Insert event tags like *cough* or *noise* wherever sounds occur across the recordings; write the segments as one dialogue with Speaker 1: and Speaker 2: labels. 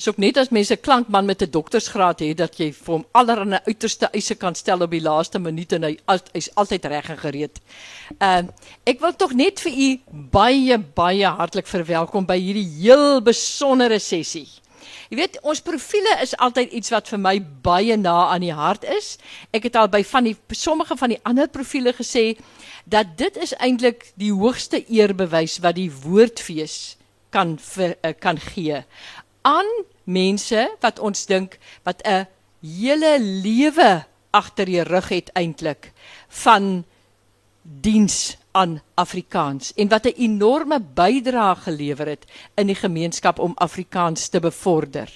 Speaker 1: is ook net as mense 'n klankman met 'n doktorsgraad het dat jy vir hom allerlei uiterste eise kan stel op die laaste minuut en hy is altyd reg en gereed. Ehm uh, ek wil tog net vir u baie baie hartlik verwelkom by hierdie heel besondere sessie. Jy weet, ons profile is altyd iets wat vir my baie na aan die hart is. Ek het al by van die sommige van die ander profile gesê dat dit is eintlik die hoogste eerbewys wat die woordfees kan vir, uh, kan gee aan mense wat ons dink wat 'n hele lewe agter die rug het eintlik van diens aan Afrikaans en wat 'n enorme bydrae gelewer het in die gemeenskap om Afrikaans te bevorder.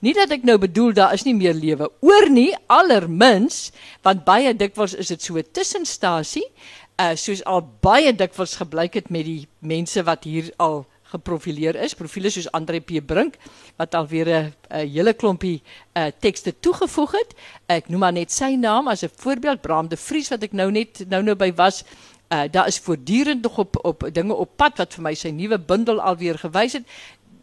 Speaker 1: Nie dat ek nou bedoel daar is nie meer lewe oor nie, allermins, want baie dikwels is dit so 'n tussenstasie, uh soos al baie dikwels gebleik het met die mense wat hier al geprofileer is, profile soos Andre P Brink wat alweer 'n hele klompie uh tekste toegevoeg het. Ek noem maar net sy naam as 'n voorbeeld, Bram de Vries wat ek nou net nou nou by was. Uh daar is voortdurend nog op op dinge op pad wat vir my sy nuwe bundel alweer gewys het.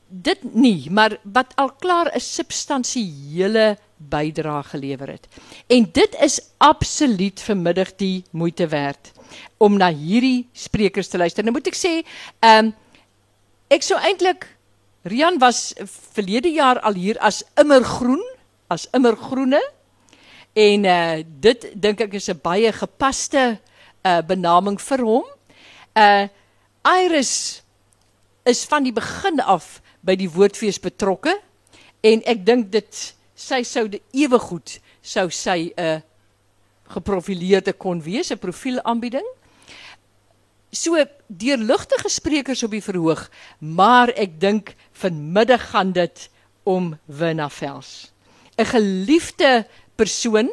Speaker 1: Dit nie, maar wat al klaar 'n substansiële bydrae gelewer het. En dit is absoluut vanmiddag die moeite werd om na hierdie sprekers te luister. Nou moet ek sê, ehm um, Ek sou eintlik Rian was verlede jaar al hier as immergroen, as immergroene. En uh dit dink ek is 'n baie gepaste uh benaming vir hom. Uh Iris is van die begin af by die woordfees betrokke en ek dink dit sy sou ewe goed sou sy 'n uh, geprofileerde kon wees, 'n profielaanbieding so deurligtige sprekers op die verhoog, maar ek dink vanmiddag gaan dit om Winna Vels. 'n Geliefde persoon.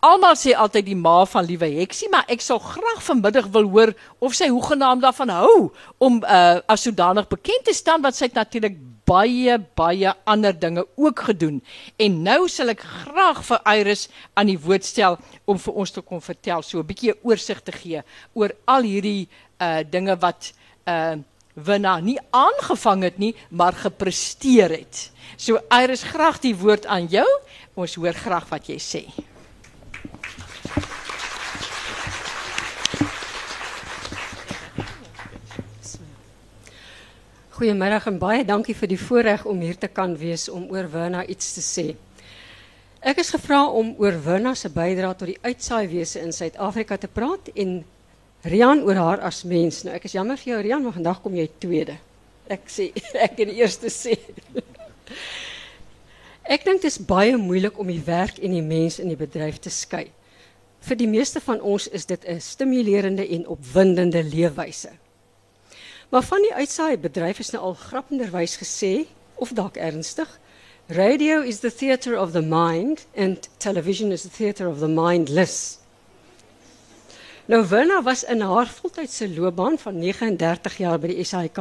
Speaker 1: Almal sê altyd die ma van liewe Heksie, maar ek sal graag vanmiddag wil hoor of sy hoegenaamd daarvan hou om uh as sodanig bekend te staan wat sy natuurlik baie baie ander dinge ook gedoen. En nou sal ek graag vir Iris aan die woord stel om vir ons te kom vertel so 'n bietjie oorsig te gee oor al hierdie uh dinge wat uh Winna nie aangevang het nie, maar gepresteer het. So Iris, graag die woord aan jou. Ons hoor graag wat jy sê.
Speaker 2: Goeiemiddag en baie dankie vir die voorreg om hier te kan wees om oor Winna iets te sê. Ek is gevra om oor Winna se bydrae tot die uitsaaiwese in Suid-Afrika te praat en Rian oor haar as mens. Nou ek is jammer vir jou Rian, maar vandag kom jy tweede. Ek sê *laughs* ek in die eerste sê. ek dink dit is baie moeilik om die werk en die mens in die bedryf te skei. Vir die meeste van ons is dit 'n stimulerende en opwindende leefwyse. Maar van die uitsaai bedryf is nou al grappenderwys gesê of dalk ernstig. Radio is the theater of the mind and television is the theater of the mindless. Nou Werna was in haar voltydse loopbaan van 39 jaar by die SAK,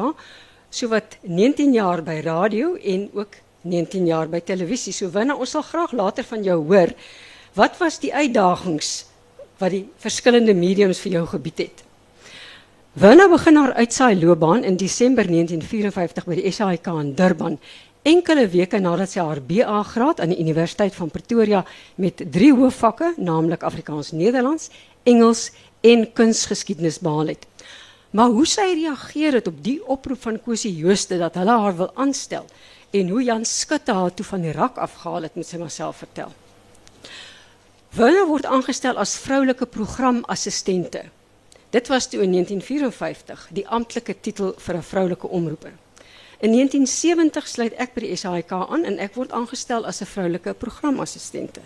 Speaker 2: sowat 19 jaar by radio en ook 19 jaar by televisie. So Werna, ons sal graag later van jou hoor. Wat was die uitdagings wat die verskillende mediums vir jou gebied het? Werna begin haar uitsaai loopbaan in Desember 1954 by die SAK in Durban. Enkele weke nadat sy haar BA graad aan die Universiteit van Pretoria met drie hoofvakke, naamlik Afrikaans-Nederlands, Engels en kunsgeskiedenis behaal het. Maar hoe sy reageer het op die oproep van Kosie Jooste dat hulle haar wil aanstel en hoe Jan Skutte haar toe van die rak afgehaal het, moet sy myself vertel. Wille word aangestel as vroulike programassistente. Dit was toe in 1954 die amptelike titel vir 'n vroulike omroeper. In 1970 sluit ek by die SAIK aan en ek word aangestel as 'n vroulike programassistente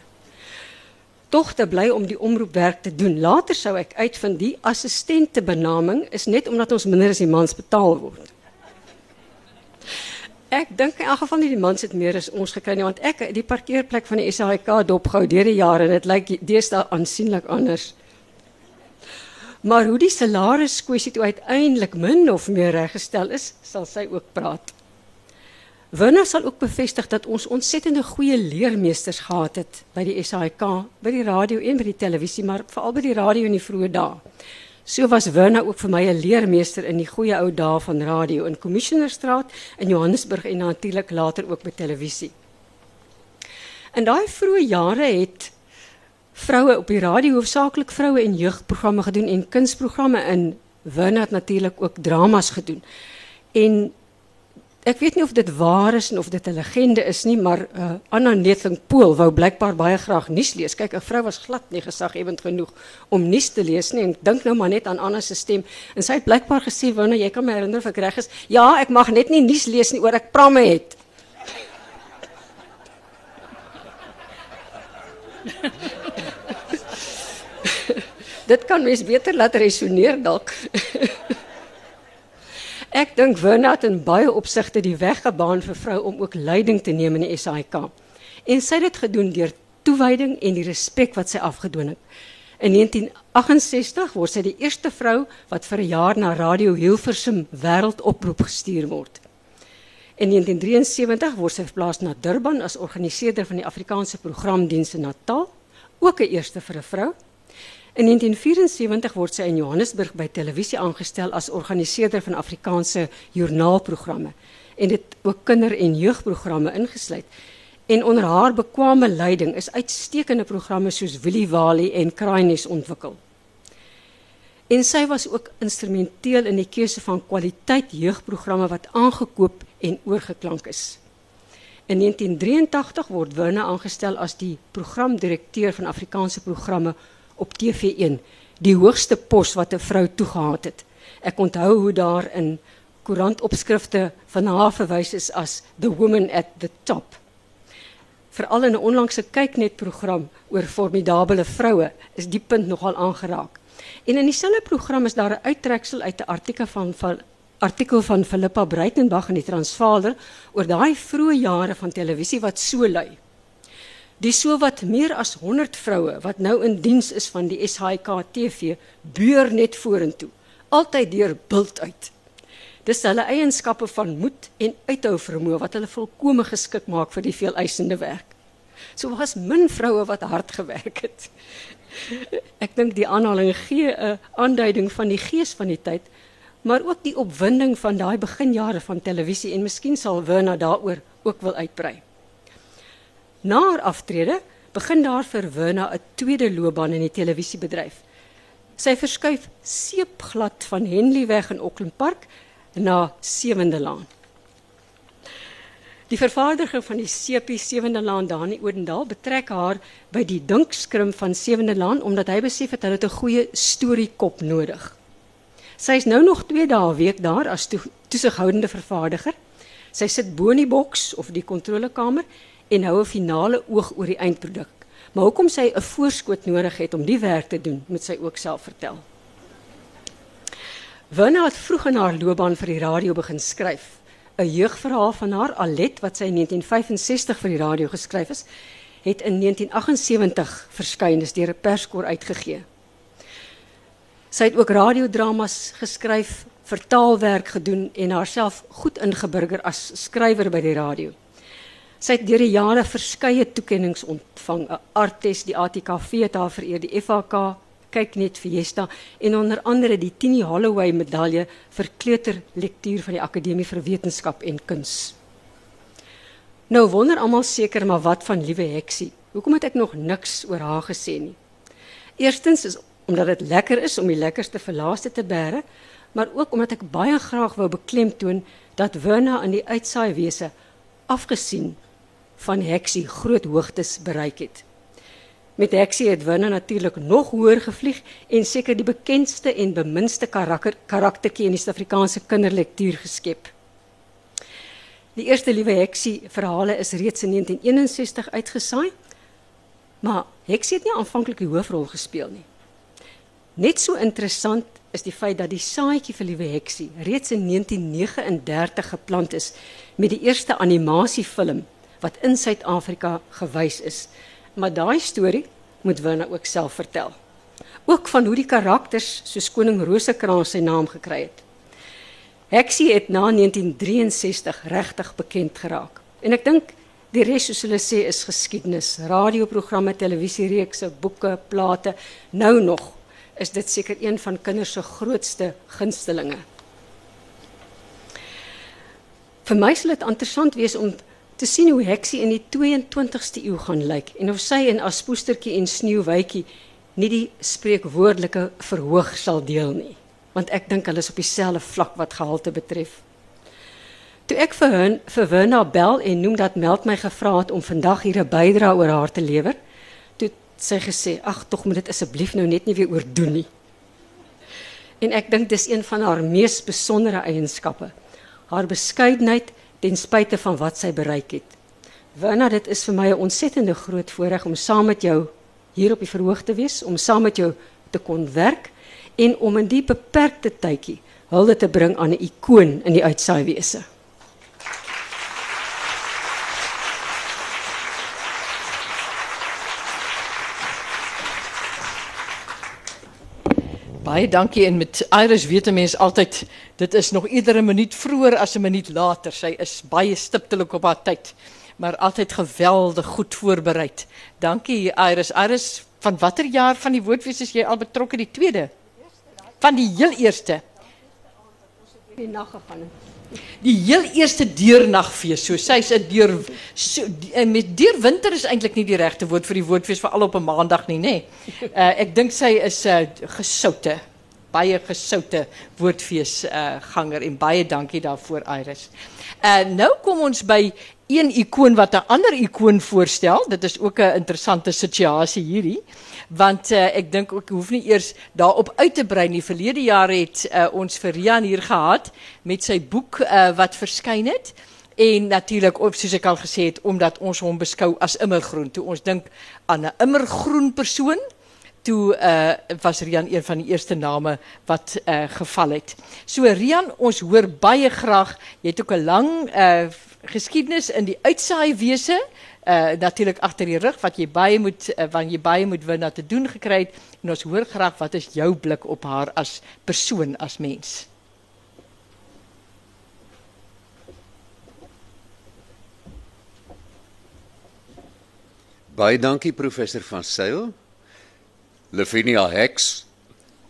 Speaker 2: tog te bly om die omroepwerk te doen. Later sou ek uitvind die assistente benaming is net omdat ons minder as die mans betaal word. Ek dink in elk geval nie die mans het meer as ons gekry nie want ek die parkeerplek van die SAIK dopgehou deur die jare en dit lyk deesdae aansienlik anders. Maar hoe die salaris kwessie toe uiteindelik min of meer reggestel is, sal sy ook praat. Werner sal ook bevestig dat ons ontsettende goeie leermeesters gehad het by die SAIK, by die radio en by die televisie, maar veral by die radio in die vroeë dae. So was Werner ook vir my 'n leermeester in die goeie ou dae van radio in Commissionerstraat in Johannesburg en natuurlik later ook by televisie. In daai vroeë jare het vroue op die radio hoofsaaklik vroue en jeugprogramme gedoen en kunsprogramme in Wynand natuurlik ook dramas gedoen. En ek weet nie of dit waar is of dit 'n legende is nie, maar uh, Anna Neethling Pool wou blykbaar baie graag nuus lees. Kyk, 'n vrou was glad nie gesaghebend genoeg om nuus te lees nie. En dink nou maar net aan Anna se stem. En sy het blykbaar gesê, "Wanneer jy kan my herinner of ek reg is, ja, ek mag net nie nuus lees nie oor ek pramme het." *laughs* Dit kan mens beter laat resoneer dalk. *laughs* Ek dink Wernat in baie opsigte die weg gebaan vir vrou om ook leiding te neem in die SAIK. En sy het dit gedoen deur toewyding en die respek wat sy afgedwing het. In 1968 word sy die eerste vrou wat vir 'n jaar na Radio Hilversum wêreldoproep gestuur word. In 1973 word sy verplaas na Durban as organiseerder van die Afrikaanse programdiens in Natal, ook 'n eerste vir 'n vrou. In 1974 word sy in Johannesburg by televisie aangestel as organiseerder van Afrikaanse joernaalprogramme en dit ook kinder- en jeugprogramme ingesluit. En onder haar bekwame leiding is uitstekende programme soos Willie Wally en Kraaines ontwikkel. En sy was ook instrumenteel in die keuse van kwaliteit jeugprogramme wat aangekoop en oorgeklank is. In 1983 word Werner aangestel as die programdirekteur van Afrikaanse programme op TV1 die hoogste pos wat 'n vrou toegehaat het. Ek onthou hoe daar in koerantopskrifte van haar verwys is as the woman at the top. Veral in 'n onlangse kyknet program oor formidabele vroue is die punt nogal aangeraak. En in dieselfde program is daar 'n uittreksel uit 'n artikel van van artikel van Philippa Breitenberg in die Transvaal oor daai vroeë jare van televisie wat so lui. Die sowat meer as 100 vroue wat nou in diens is van die SHK TV beur net vorentoe, altyd deur bult uit. Dis hulle eienskappe van moed en uithou vermoë wat hulle volkome geskik maak vir die veeleisende werk. So was min vroue wat hard gewerk het. Ek dink die aanhaling gee 'n aanduiding van die gees van die tyd, maar ook die opwinding van daai beginjare van televisie en miskien sal Werner daaroor ook wil uitbrei. Na haar aftrede begin daar vir Werner 'n tweede loopbaan in die televisiebedryf. Sy verskuif seepglad van Henleyweg in Auckland Park na Sewende Laan. Die vervaardiger van die Sepie Sewende Laan Dani Odendaal betrek haar by die dinkskrim van Sewende Laan omdat hy besef het hulle het 'n goeie storiekop nodig. Sy is nou nog 2 dae 'n week daar as to toesighoudende vervaardiger. Sy sit bo in die boks of die kontrolekamer en hou 'n finale oog oor die eindproduk. Maar hoekom sy 'n voorskot nodig het om die werk te doen, moet sy ook self vertel. Werner het vroeg in haar loopbaan vir die radio begin skryf. 'n Jeugverhaal van haar Alet wat sy in 1965 vir die radio geskryf is, het in 1978 verskyn is deur 'n perskor uitgegee. Sy het ook radiodramas geskryf, vertaalwerk gedoen en haarself goed ingeburger as skrywer by die radio. Sy het deur die jare verskeie toekenninge ontvang. 'n Artes, die ATKV het haar vereer, die FHK, kyk net Fiesta en onder andere die Tini Holloway medalje vir kleuterlektuur van die Akademie vir Wetenskap en Kuns. Nou wonder almal seker maar wat van liewe Heksie. Hoekom het ek nog niks oor haar gesê nie? Eerstens is omdat dit lekker is om die lekkerste verlaaste te bære, maar ook omdat ek baie graag wou beklemtoon dat Werner aan die uitsaaiwese afgesien van Heksie groot hoogtes bereik het. Met Heksie het Winne natuurlik nog hoër gevlieg en seker die bekendste en beminste karakter karaktertjie in die Suid-Afrikaanse kinderlektuur geskep. Die eerste liewe Heksie verhale is reeds in 1961 uitgesaai. Maar Heksie het nie aanvanklik die hoofrol gespeel nie. Net so interessant is die feit dat die saadjie vir liewe Heksie reeds in 1939 geplant is met die eerste animasiefilm wat in Suid-Afrika gewys is. Maar daai storie moet Werner ook self vertel. Ook van hoe die karakters soos koning Rosekraans sy naam gekry het. Heksie het na 1963 regtig bekend geraak. En ek dink die res soos hulle sê is geskiedenis. Radioprogramme, televisiereekse, boeke, plate, nou nog is dit seker een van kinders se grootste gunstelinge. Vir my sal dit interessant wees om te sien hoe heksie in die 22ste eeu gaan lyk en of sy in Aspoestertjie en Sneeuwwytjie nie die spreekwoordelike verhoog sal deel nie, want ek dink hulle is op dieselfde vlak wat gehalte betref. Toe ek vir hun vir Werner bel en noem dat Meld my gevra het om vandag hier 'n bydrae oor haar te lewer, toe sy gesê, "Ag, tog moet dit asseblief nou net nie weer oordoen nie." En ek dink dis een van haar mees besondere eienskappe. Haar beskeidenheid ten spyte van wat sy bereik het. Wanneer dit is vir my 'n ontsettende groot voorreg om saam met jou hier op die verhoog te wees, om saam met jou te kon werk en om in die beperkte tydjie hulde te bring aan 'n ikoon in die uitsaaiwese.
Speaker 1: Baie dankie en met Iris weet 'n mens altyd dit is nog iedere minuut vroeër as 'n minuut later. Sy is baie stiptelik op haar tyd, maar altyd geweldig goed voorberei. Dankie Iris. Iris, van watter jaar van die woordfees is jy al betrokke? Die tweede. Van die heel eerste.
Speaker 2: Die nag gegaan.
Speaker 1: Die heel eerste deurnagfees. So sy's 'n deur so en met deurwinter is eintlik nie die regte woord vir die woordfees vir al op 'n maandag nie, nê. Nee. Uh *laughs* ek dink sy is 'n uh, gesoute baie gesoute woordfees uh ganger en baie dankie daarvoor Iris. Uh nou kom ons by een ikoon wat 'n ander ikoon voorstel. Dit is ook 'n interessante situasie hierdie want uh, ek dink ek hoef nie eers daarop uit te brei nie. Verlede jaar het uh, ons vir Rian hier gehad met sy boek uh, wat verskyn het en natuurlik op soos ek al gesê het omdat ons hom beskou as immergroen. Toe ons dink aan 'n immergroen persoon, toe uh, was Rian een van die eerste name wat uh, geval het. So Rian, ons hoor baie graag. Jy het ook 'n lang uh, geskiedenis in die uitsaaiwese uh natuurlik agter die rug wat jy baie moet uh, wanneer jy baie moet win dat te doen gekry het en ons hoor graag wat is jou blik op haar as persoon as mens.
Speaker 3: Baie dankie professor van Sail. Lavinia Hex,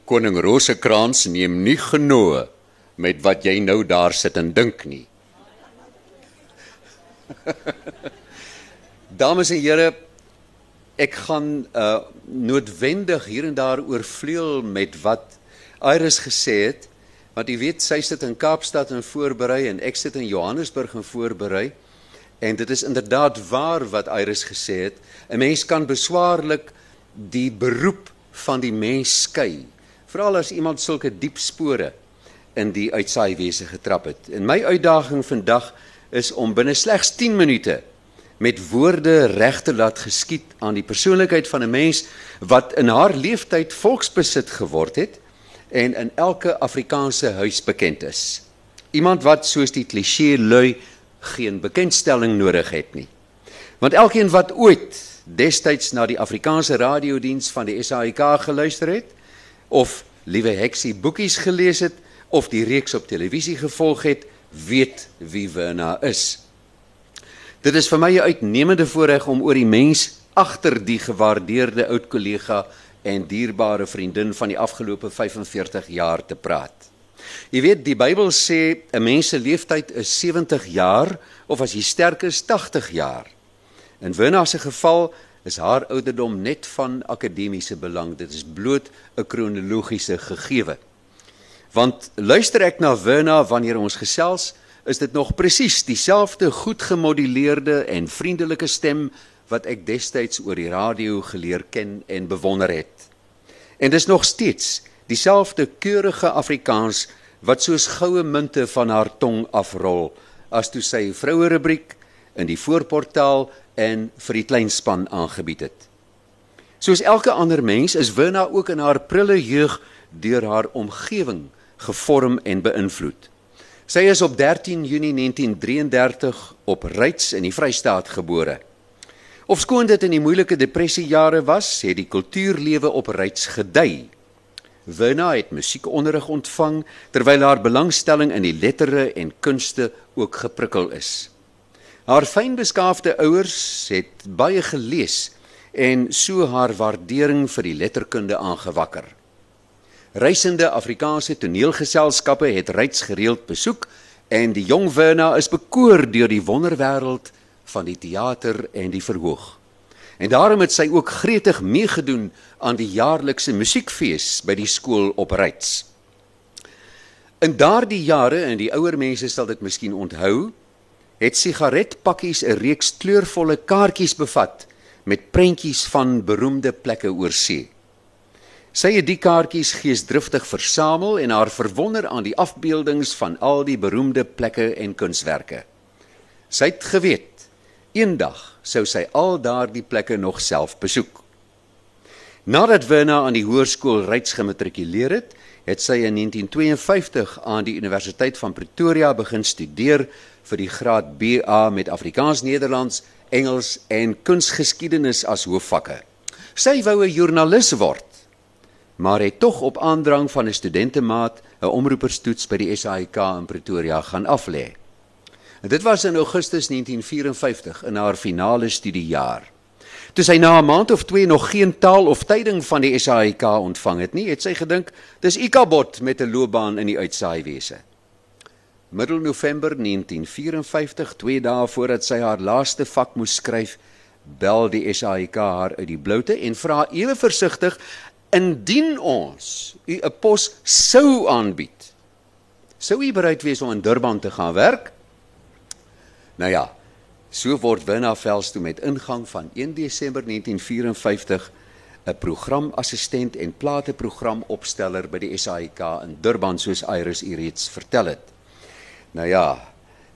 Speaker 3: koning Rosekrans neem nie genoe met wat jy nou daar sit en dink nie. *laughs* Dames en here, ek gaan uh noodwendig hier en daar oorvleuel met wat Iris gesê het, want jy weet sy sit in Kaapstad en voorberei en ek sit in Johannesburg en voorberei. En dit is inderdaad waar wat Iris gesê het. 'n Mens kan beswaarlik die beroep van die mens skei, veral as iemand sulke diep spore in die uitsaaiwese getrap het. En my uitdaging vandag is om binne slegs 10 minute met woorde reg te laat geskied aan die persoonlikheid van 'n mens wat in haar leeftyd volksbesit geword het en in elke Afrikaanse huis bekend is. Iemand wat soos die kliseë lui geen bekendstelling nodig het nie. Want elkeen wat ooit destyds na die Afrikaanse radiodiens van die SAIK geluister het of liewe heksie boekies gelees het of die reeks op televisie gevolg het, weet wie Werner is. Dit is vir my 'n uitnemende voorreg om oor die mens agter die gewaardeerde oud kollega en dierbare vriendin van die afgelope 45 jaar te praat. Jy weet die Bybel sê 'n mens se leeftyd is 70 jaar of as jy sterk is 80 jaar. In Werner se geval is haar ouderdom net van akademiese belang. Dit is bloot 'n kronologiese gegewe. Want luister ek na Werner wanneer ons gesels, is dit nog presies dieselfde goed gemoduleerde en vriendelike stem wat ek destyds oor die radio geleer ken en bewonder het. En dis nog steeds dieselfde keurige Afrikaans wat soos goue munte van haar tong afrol as toe sy vroue rubriek in die voorportaal en vir die kleinspan aangebied het. Soos elke ander mens is Wina ook in haar prille jeug deur haar omgewing gevorm en beïnvloed. Sy is op 13 Junie 1933 op Ryds in die Vrystaat gebore. Ofskoon dit in die moeilike depressiejare was, het die kultuurlewe op Ryds gedei. Werna het musiekonderrig ontvang terwyl haar belangstelling in die lettere en kunste ook geprikkel is. Haar fynbeskaafde ouers het baie gelees en so haar waardering vir die letterkunde aangewakker. Reisende Afrikaanse toneelgeselskappe het reeds gereeld besoek en die jong Werner is bekoor deur die wonderwêreld van die teater en die verhoog. En daarom het sy ook gretig meegedoen aan die jaarlikse musiekfees by die skool op Ryds. In daardie jare en die ouer mense sal dit miskien onthou, het sigaretpakkies 'n reeks kleurvolle kaartjies bevat met prentjies van beroemde plekke oor see. Sy het die kaartjies geesdriftig versamel en haar verwonder aan die afbeeldings van al die beroemde plekke en kunswerke. Sy het geweet eendag sou sy al daardie plekke nog self besoek. Nadat Werner aan die hoërskool Ryds gematrikuleer het, het sy in 1952 aan die Universiteit van Pretoria begin studeer vir die graad BA met Afrikaans-Nederlands, Engels en kunsgeskiedenis as hoofvakke. Sy wou 'n joernalis word maar het tog op aandrang van 'n studentemaat 'n omroeperstoets by die SAIK in Pretoria gaan aflê. En dit was in Augustus 1954 in haar finale studiejaar. Toe sy na 'n maand of 2 nog geen taal of tyding van die SAIK ontvang het nie, het sy gedink dis Ikabot met 'n loopbaan in die uitsaaiwese. Middel November 1954, 2 dae voordat sy haar laaste vak moes skryf, bel die SAIK haar uit die bloute en vra ewe versigtig indien ons u 'n pos sou aanbied, sou u bereid wees om in Durban te gaan werk? Nou ja, so word Winna Vels toe met ingang van 1 Desember 1954 'n programassistent en plateprogramopsteller by die SAIK in Durban soos Iris u reeds vertel het. Nou ja,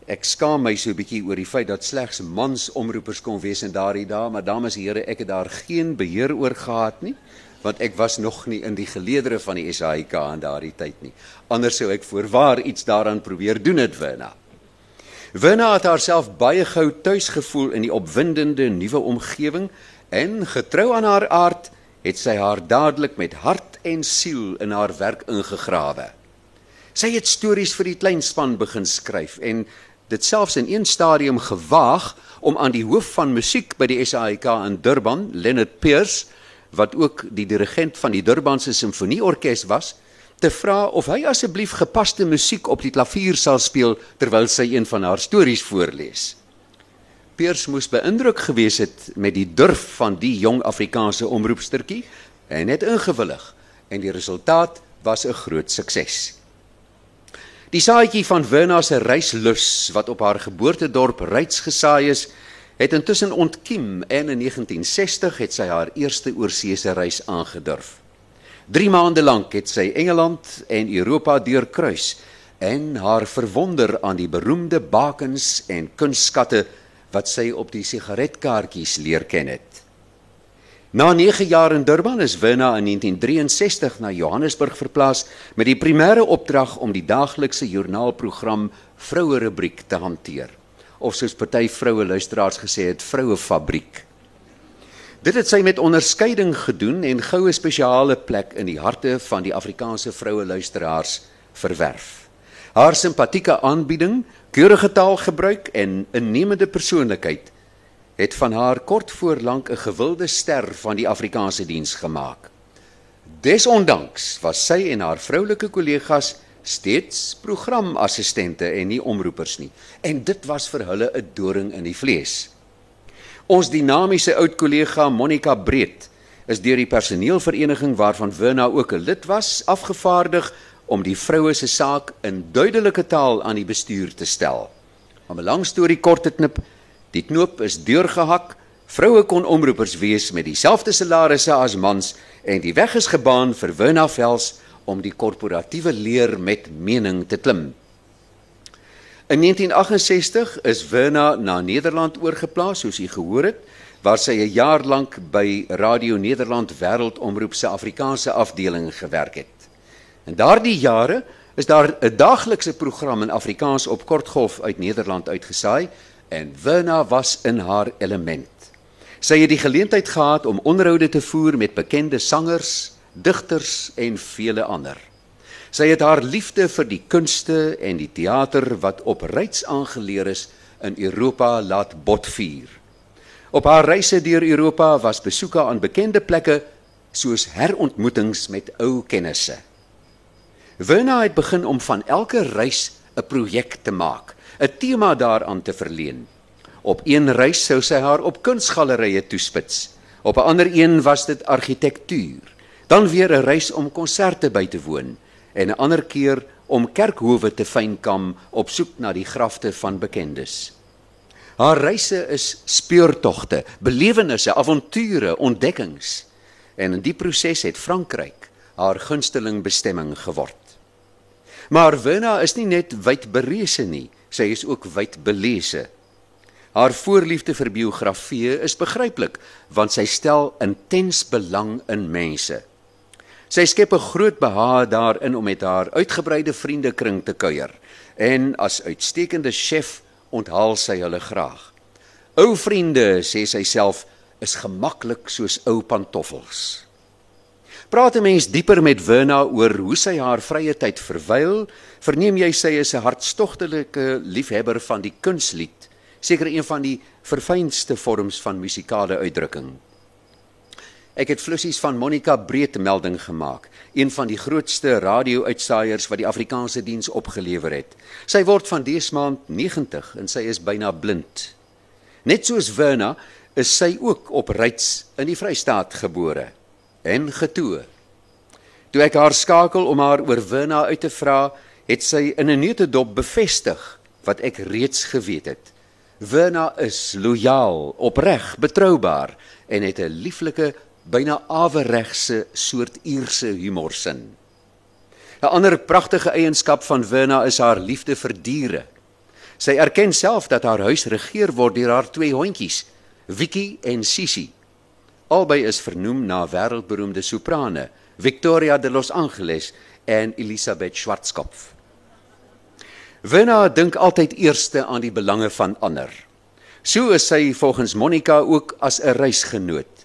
Speaker 3: ek skaam my so 'n bietjie oor die feit dat slegs mans omroepers kon wees in daardie dae, maar dames en here, ek het daar geen beheer oor gehad nie want ek was nog nie in die geleedere van die SAIK in daardie tyd nie. Anders sou ek voorwaar iets daaraan probeer doen het Wena. Wena het haarself baie gou tuis gevoel in die opwindende nuwe omgewing en getrou aan haar aard het sy haar dadelik met hart en siel in haar werk ingegrawe. Sy het stories vir die kleinspan begin skryf en dit selfs in een stadium gewaag om aan die hoof van musiek by die SAIK in Durban, Leonard Pierce, wat ook die dirigent van die Durbanse Simfonieorkes was, te vra of hy asseblief gepaste musiek op die klavier sal speel terwyl sy een van haar stories voorlees. Peers moes beïndruk gewees het met die durf van die jong Afrikaanse omroepstertjie en het ingewillig en die resultaat was 'n groot sukses. Die saadjie van Werner se reislus wat op haar geboortedorp Ryds gesaai is, het intussen ontkiem en in 1960 het sy haar eerste oorseese reis aangedurf. 3 maande lank het sy Engeland en Europa deurkruis en haar verwonder aan die beroemde bakens en kunstskatte wat sy op die sigaretkaartjies leer ken het. Na 9 jaar in Durban is Wena in 1963 na Johannesburg verplaas met die primêre opdrag om die daaglikse joernaalprogram Vroue rubriek te hanteer of soos party vroue luisteraars gesê het, vroue fabriek. Dit het sy met onderskeiding gedoen en goue spesiale plek in die harte van die Afrikaanse vroue luisteraars verwerf. Haar simpatieke aanbieding, keurige taalgebruik en innemende persoonlikheid het van haar kort voor lank 'n gewilde ster van die Afrikaanse diens gemaak. Desondanks was sy en haar vroulike kollegas steeds programassistente en nie omroepers nie. En dit was vir hulle 'n doring in die vlees. Ons dinamiese oud kollega Monica Breed is deur die personeelvereniging waarvan Werna ook 'n lid was, afgevaardig om die vroue se saak in duidelike taal aan die bestuur te stel. Om 'n lang storie kort te knip, die knoop is deurgehak. Vroue kon omroepers wees met dieselfde salarisse as mans en die weg is gebaan vir Werna Vels om die korporatiewe leer met mening te klim. In 1968 is Werna na Nederland oorgeplaas, soos u gehoor het, waar sy 'n jaar lank by Radio Nederland Wêreldomroep se Afrikaanse afdeling gewerk het. In daardie jare is daar 'n daaglikse program in Afrikaans op kortgolf uit Nederland uitgesaai en Werna was in haar element. Sy het die geleentheid gehad om onderhoude te voer met bekende sangers, digters en vele ander. Sy het haar liefde vir die kunste en die teater wat op reeds aangeleer is in Europa laat botvier. Op haar reise deur Europa was besoeke aan bekende plekke soos herontmoetings met ou kennisse. Werna het begin om van elke reis 'n projek te maak, 'n tema daaraan te verleen. Op een reis sou sy haar op kunsgalerye toespits. Op 'n ander een was dit argitektuur. Dan weer 'n reis om konserte by te woon en 'n ander keer om kerkhowe te fynkam op soek na die grafte van bekendes. Haar reise is speurtogte, belewennisse, avonture, ontdekkings. En in die proses het Frankryk haar gunsteling bestemming geword. Maar Wena is nie net wyd berese nie, sy is ook wyd belese. Haar voorliefde vir biografie is begryplik, want sy stel intens belang in mense. Sy skep 'n groot behaag daarin om met haar uitgebreide vriendekring te kuier en as uitstekende chef onthaal sy hulle graag. Ou vriende, sê sy self, is gemaklik soos ou pantoffels. Praat 'n mens dieper met Werna oor hoe sy haar vrye tyd verwyl, verneem jy sy is 'n hartstogtelike liefhebber van die kunslied, seker een van die verfynste vorms van musikale uitdrukking. Ek het flussies van Monica Breed melding gemaak, een van die grootste radio-uitsaaiers wat die Afrikaanse diens opgelewer het. Sy word van dese maand 90 en sy is byna blind. Net soos Werna is sy ook op Ryds in die Vrystaat gebore en getoe. Toe ek haar skakel om haar oor Wina uit te vra, het sy in 'n neutedop bevestig wat ek reeds geweet het. Wina is lojaal, opreg, betroubaar en het 'n lieflike, byna aweregse soort uierse humorsin. 'n Ander pragtige eienskap van Wina is haar liefde vir diere. Sy erken self dat haar huis regeer word deur haar twee hondjies, Vicky en Sisi. Albei is vernoem na wêreldberoemde soprane, Victoria de Los Angeles en Elisabeth Schwarzkopf. Wena dink altyd eerste aan die belange van ander. So is sy volgens Monica ook as 'n reisgenoot.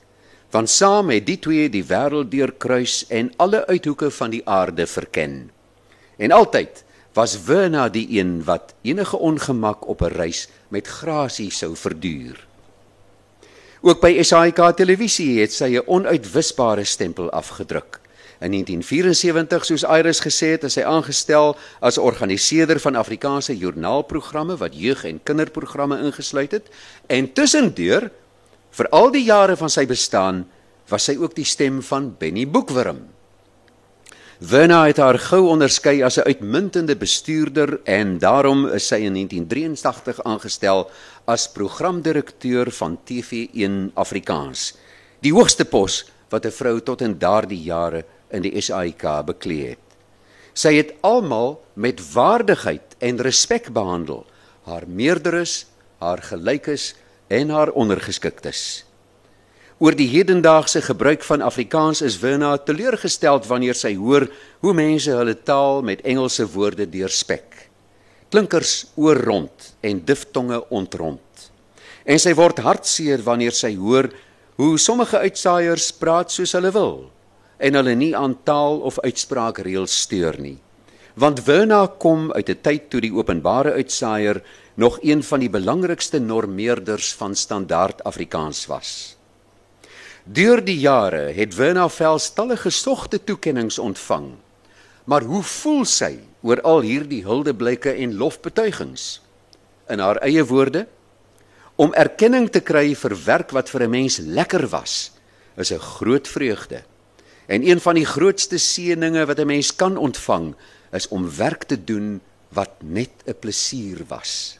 Speaker 3: Want saam het die twee die wêreld deurkruis en alle uithoeke van die aarde verken. En altyd was Wena die een wat enige ongemak op 'n reis met grasie sou verduur. Ook by SAK televisie het sy 'n onuitwisbare stempel afgedruk. In 1974, soos Iris gesê het, is sy aangestel as organiseerder van Afrikaanse joernaalprogramme wat jeug- en kinderprogramme ingesluit het, en tussendeur vir al die jare van sy bestaan was sy ook die stem van Benny Boekwurm. Werner het haar gou onderskei as 'n uitmuntende bestuurder en daarom is sy in 1983 aangestel as programdirekteur van TV1 Afrikaans. Die hoogste pos wat 'n vrou tot in daardie jare in die SAIK beklee het. Sy het almal met waardigheid en respek behandel, haar meerderes, haar gelykes en haar ondergeskiktes. Oor die hedendaagse gebruik van Afrikaans is Wena teleurgesteld wanneer sy hoor hoe mense hulle taal met Engelse woorde deurspek. Klinkers oor rond en diftonge ontrond. En sy word hartseer wanneer sy hoor hoe sommige uitsaaiers praat soos hulle wil en hulle nie aan taal of uitspraakreëls steur nie. Want Wena kom uit 'n tyd toe die openbare uitsaaier nog een van die belangrikste normeerders van standaard Afrikaans was. Deur die jare het Werner Vels talle gesogte toekenninge ontvang. Maar hoe voel sy oor al hierdie huldeblyke en lofbetuigings? In haar eie woorde, om erkenning te kry vir werk wat vir 'n mens lekker was, is 'n groot vreugde. En een van die grootste seëninge wat 'n mens kan ontvang, is om werk te doen wat net 'n plesier was.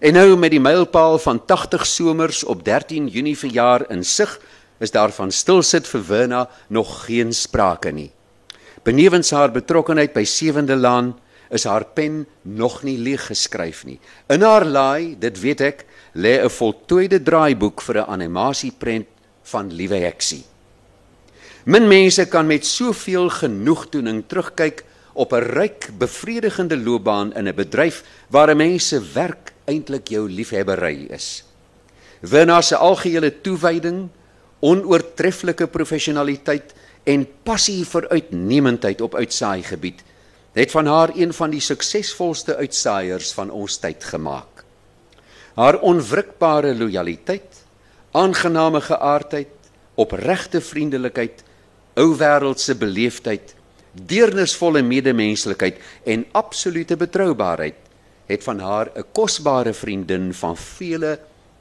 Speaker 3: En nou met die mylpaal van 80 somers op 13 Junie verjaar in sig, is daar van stilsit vir Werna nog geen sprake nie. Benewens haar betrokkeheid by Sewende Laan is haar pen nog nie leeg geskryf nie. In haar laai, dit weet ek, lê 'n voltooide draaiboek vir 'n animasieprent van Liewe Heksie. Min mense kan met soveel genoegdoening terugkyk op 'n ryk, bevredigende loopbaan in 'n bedryf waar 'n mens se werk eintlik jou liefhebbery is. Werna se algehele toewyding onoortreffelike professionaliteit en passie vir uitnemendheid op uitsaai gebied het van haar een van die suksesvolste uitsaaiers van ons tyd gemaak. Haar onwrikbare lojaliteit, aangename geaardheid, opregte vriendelikheid, ou wêreldse beleefdheid, deernisvolle medemenslikheid en absolute betroubaarheid het van haar 'n kosbare vriendin van vele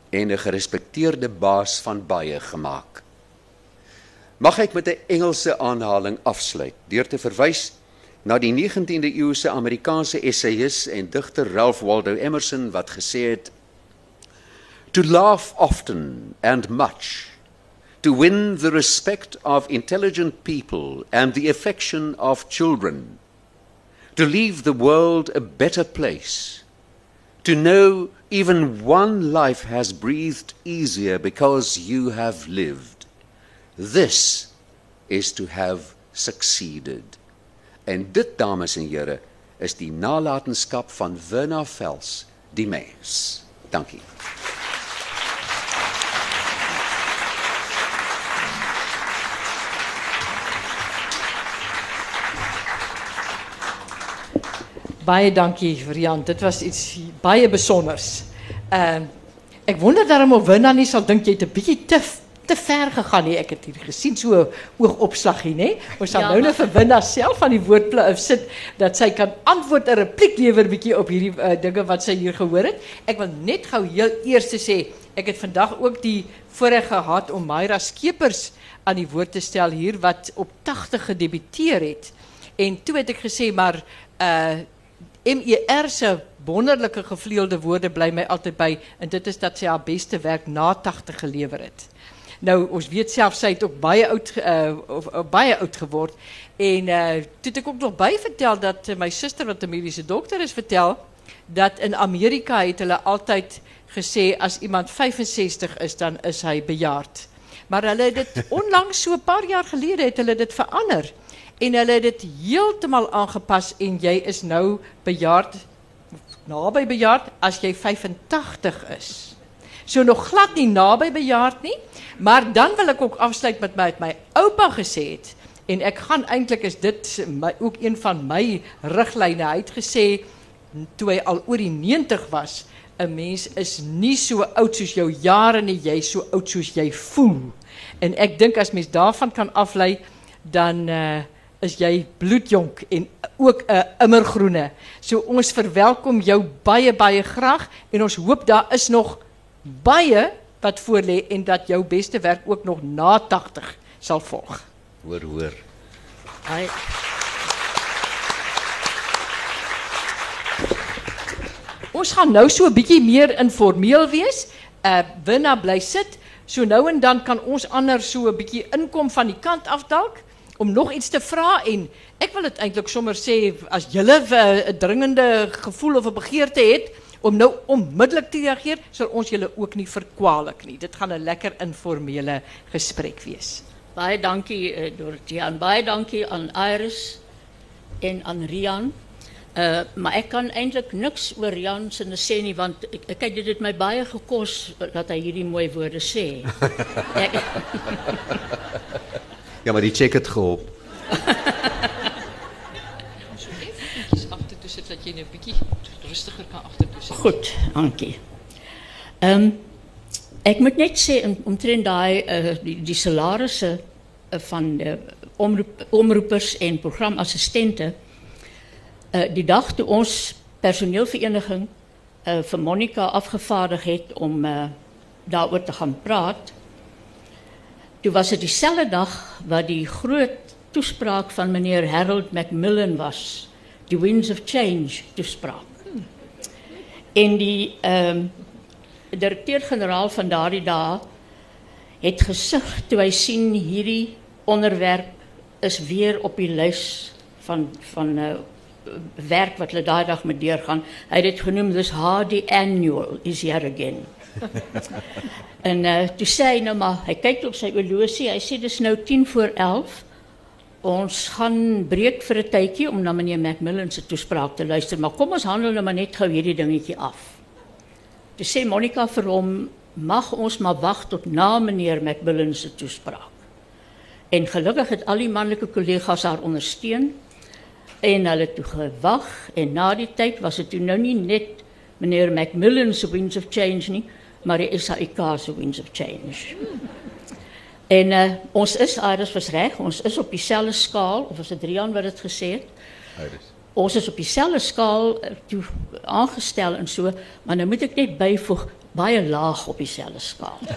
Speaker 3: en 'n gerespekteerde baas van baie gemaak. Mag ek met 'n Engelse aanhaling afsluit deur te verwys na die 19de eeuse Amerikaanse essayist en digter Ralph Waldo Emerson wat gesê het To laugh often and much to win the respect of intelligent people and the affection of children to leave the world a better place to know even one life has breathed easier because you have lived. This is to have succeeded. En dit dames en is die nalatenskap van Werner Vels, die mens. Dankie.
Speaker 1: Baie dankie Rian. Dit was iets baie besonders. Ehm uh, ek wonder daarom of Winna nie sal dink jy het 'n bietjie te te ver gegaan nie. Ek het hier gesien so oogopslag hier, nê? Ons sal ja, nou net vir Winna self van die woordplek sit dat sy kan antwoord 'n repliek lewer bietjie op hierdie uh, dinge wat sy hier gehoor het. Ek wil net gou heel eers sê ek het vandag ook die voorreg gehad om Myra Skeepers aan die woord te stel hier wat op 80 gedebuteer het. En toe het ek gesê maar uh MER se wonderlike gevleelde woorde bly my altyd by en dit is dat sy haar beste werk na 80 gelewer het. Nou ons weet self sy het ook baie oud uh, of, of baie oud geword en uh toe het ek ook nog by vertel dat my suster wat 'n mediese dokter is vertel dat in Amerika het hulle altyd gesê as iemand 65 is dan is hy bejaard. Maar hulle het dit *laughs* onlangs so 'n paar jaar gelede het hulle dit verander en hulle het dit heeltemal aangepas en jy is nou bejaard naby bejaard as jy 85 is. So nog glad nie naby bejaard nie, maar dan wil ek ook afsluit met my my oupa gesê het en ek gaan eintlik is dit my ook een van my riglyne hy het gesê toe hy al oor die 90 was 'n mens is nie so oud soos jou jare nie jy so oud soos jy voel en ek dink as mens daarvan kan aflei dan uh, is jy bloedjonk en ook 'n uh, immergroene. So ons verwelkom jou baie baie graag en ons hoop daar is nog baie wat voor lê en dat jou beste werk ook nog na 80 sal volg.
Speaker 3: Hoor hoor.
Speaker 1: Hi. Ons gaan nou so 'n bietjie meer informeel wees. Uh Winna bly sit. So nou en dan kan ons ander so 'n bietjie inkom van die kant af dalk om nog iets te vra en ek wil dit eintlik sommer sê as julle 'n dringende gevoel of 'n begeerte het om nou onmiddellik te reageer, sal ons julle ook nie verkwalik nie. Dit gaan 'n lekker informele gesprek wees.
Speaker 4: Baie dankie uh, Dorothea. Baie dankie aan Iris en aan Rian. Uh, maar ik kan eindelijk niks oor Jan se sê nie want ek, ek het dit my baie gekos dat hy hierdie mooi woorde sê. *laughs* *laughs*
Speaker 3: Ja, maar die check het geholp.
Speaker 1: agter toe sit dat jy 'n nou bietjie rustiger kan agter toe sit.
Speaker 4: Goed, dankie. Ehm um, ek moet net sê omtrent daai uh, die, die salarisse uh, van de omroep, omroepers en programassistente uh, die dag toe ons personeelvereniging uh, vir Monica afgevaardig het om uh, daaroor te gaan praat Toen was het diezelfde dag waar die groot toespraak van meneer Harold Macmillan was. The Winds of Change toespraak. En die um, directeur-generaal van daardie dag het gesig toe hy sien hierdie onderwerp is weer op die lys van van uh, werk wat hulle daai dag met deurgaan. Hy het dit genoem this hardy annual is here again. *laughs* en uh, toe sê hy nou maar, hy kyk op sy horlosie, hy sê dis nou 10 voor 11. Ons gaan breek vir 'n tydjie om na meneer Macmillan se toespraak te luister, maar kom ons handel nou maar net gou hierdie dingetjie af. Toe sê Monica vir hom, mag ons maar wag tot na meneer Macmillan se toespraak. En gelukkig het al die manlike kollegas haar ondersteun en hulle toe gewag en na die tyd was dit toe nou nie net meneer Macmillan se winds of change nie, maar die SAIK se winds of change. En uh, ons is Iris was reg, ons is op dieselfde skaal of was dit Rian wat dit gesê het? Iris. ons is op dieselfde skaal uh, toe aangestel en so, maar nou moet ek net byvoeg baie laag op dieselfde skaal. *laughs*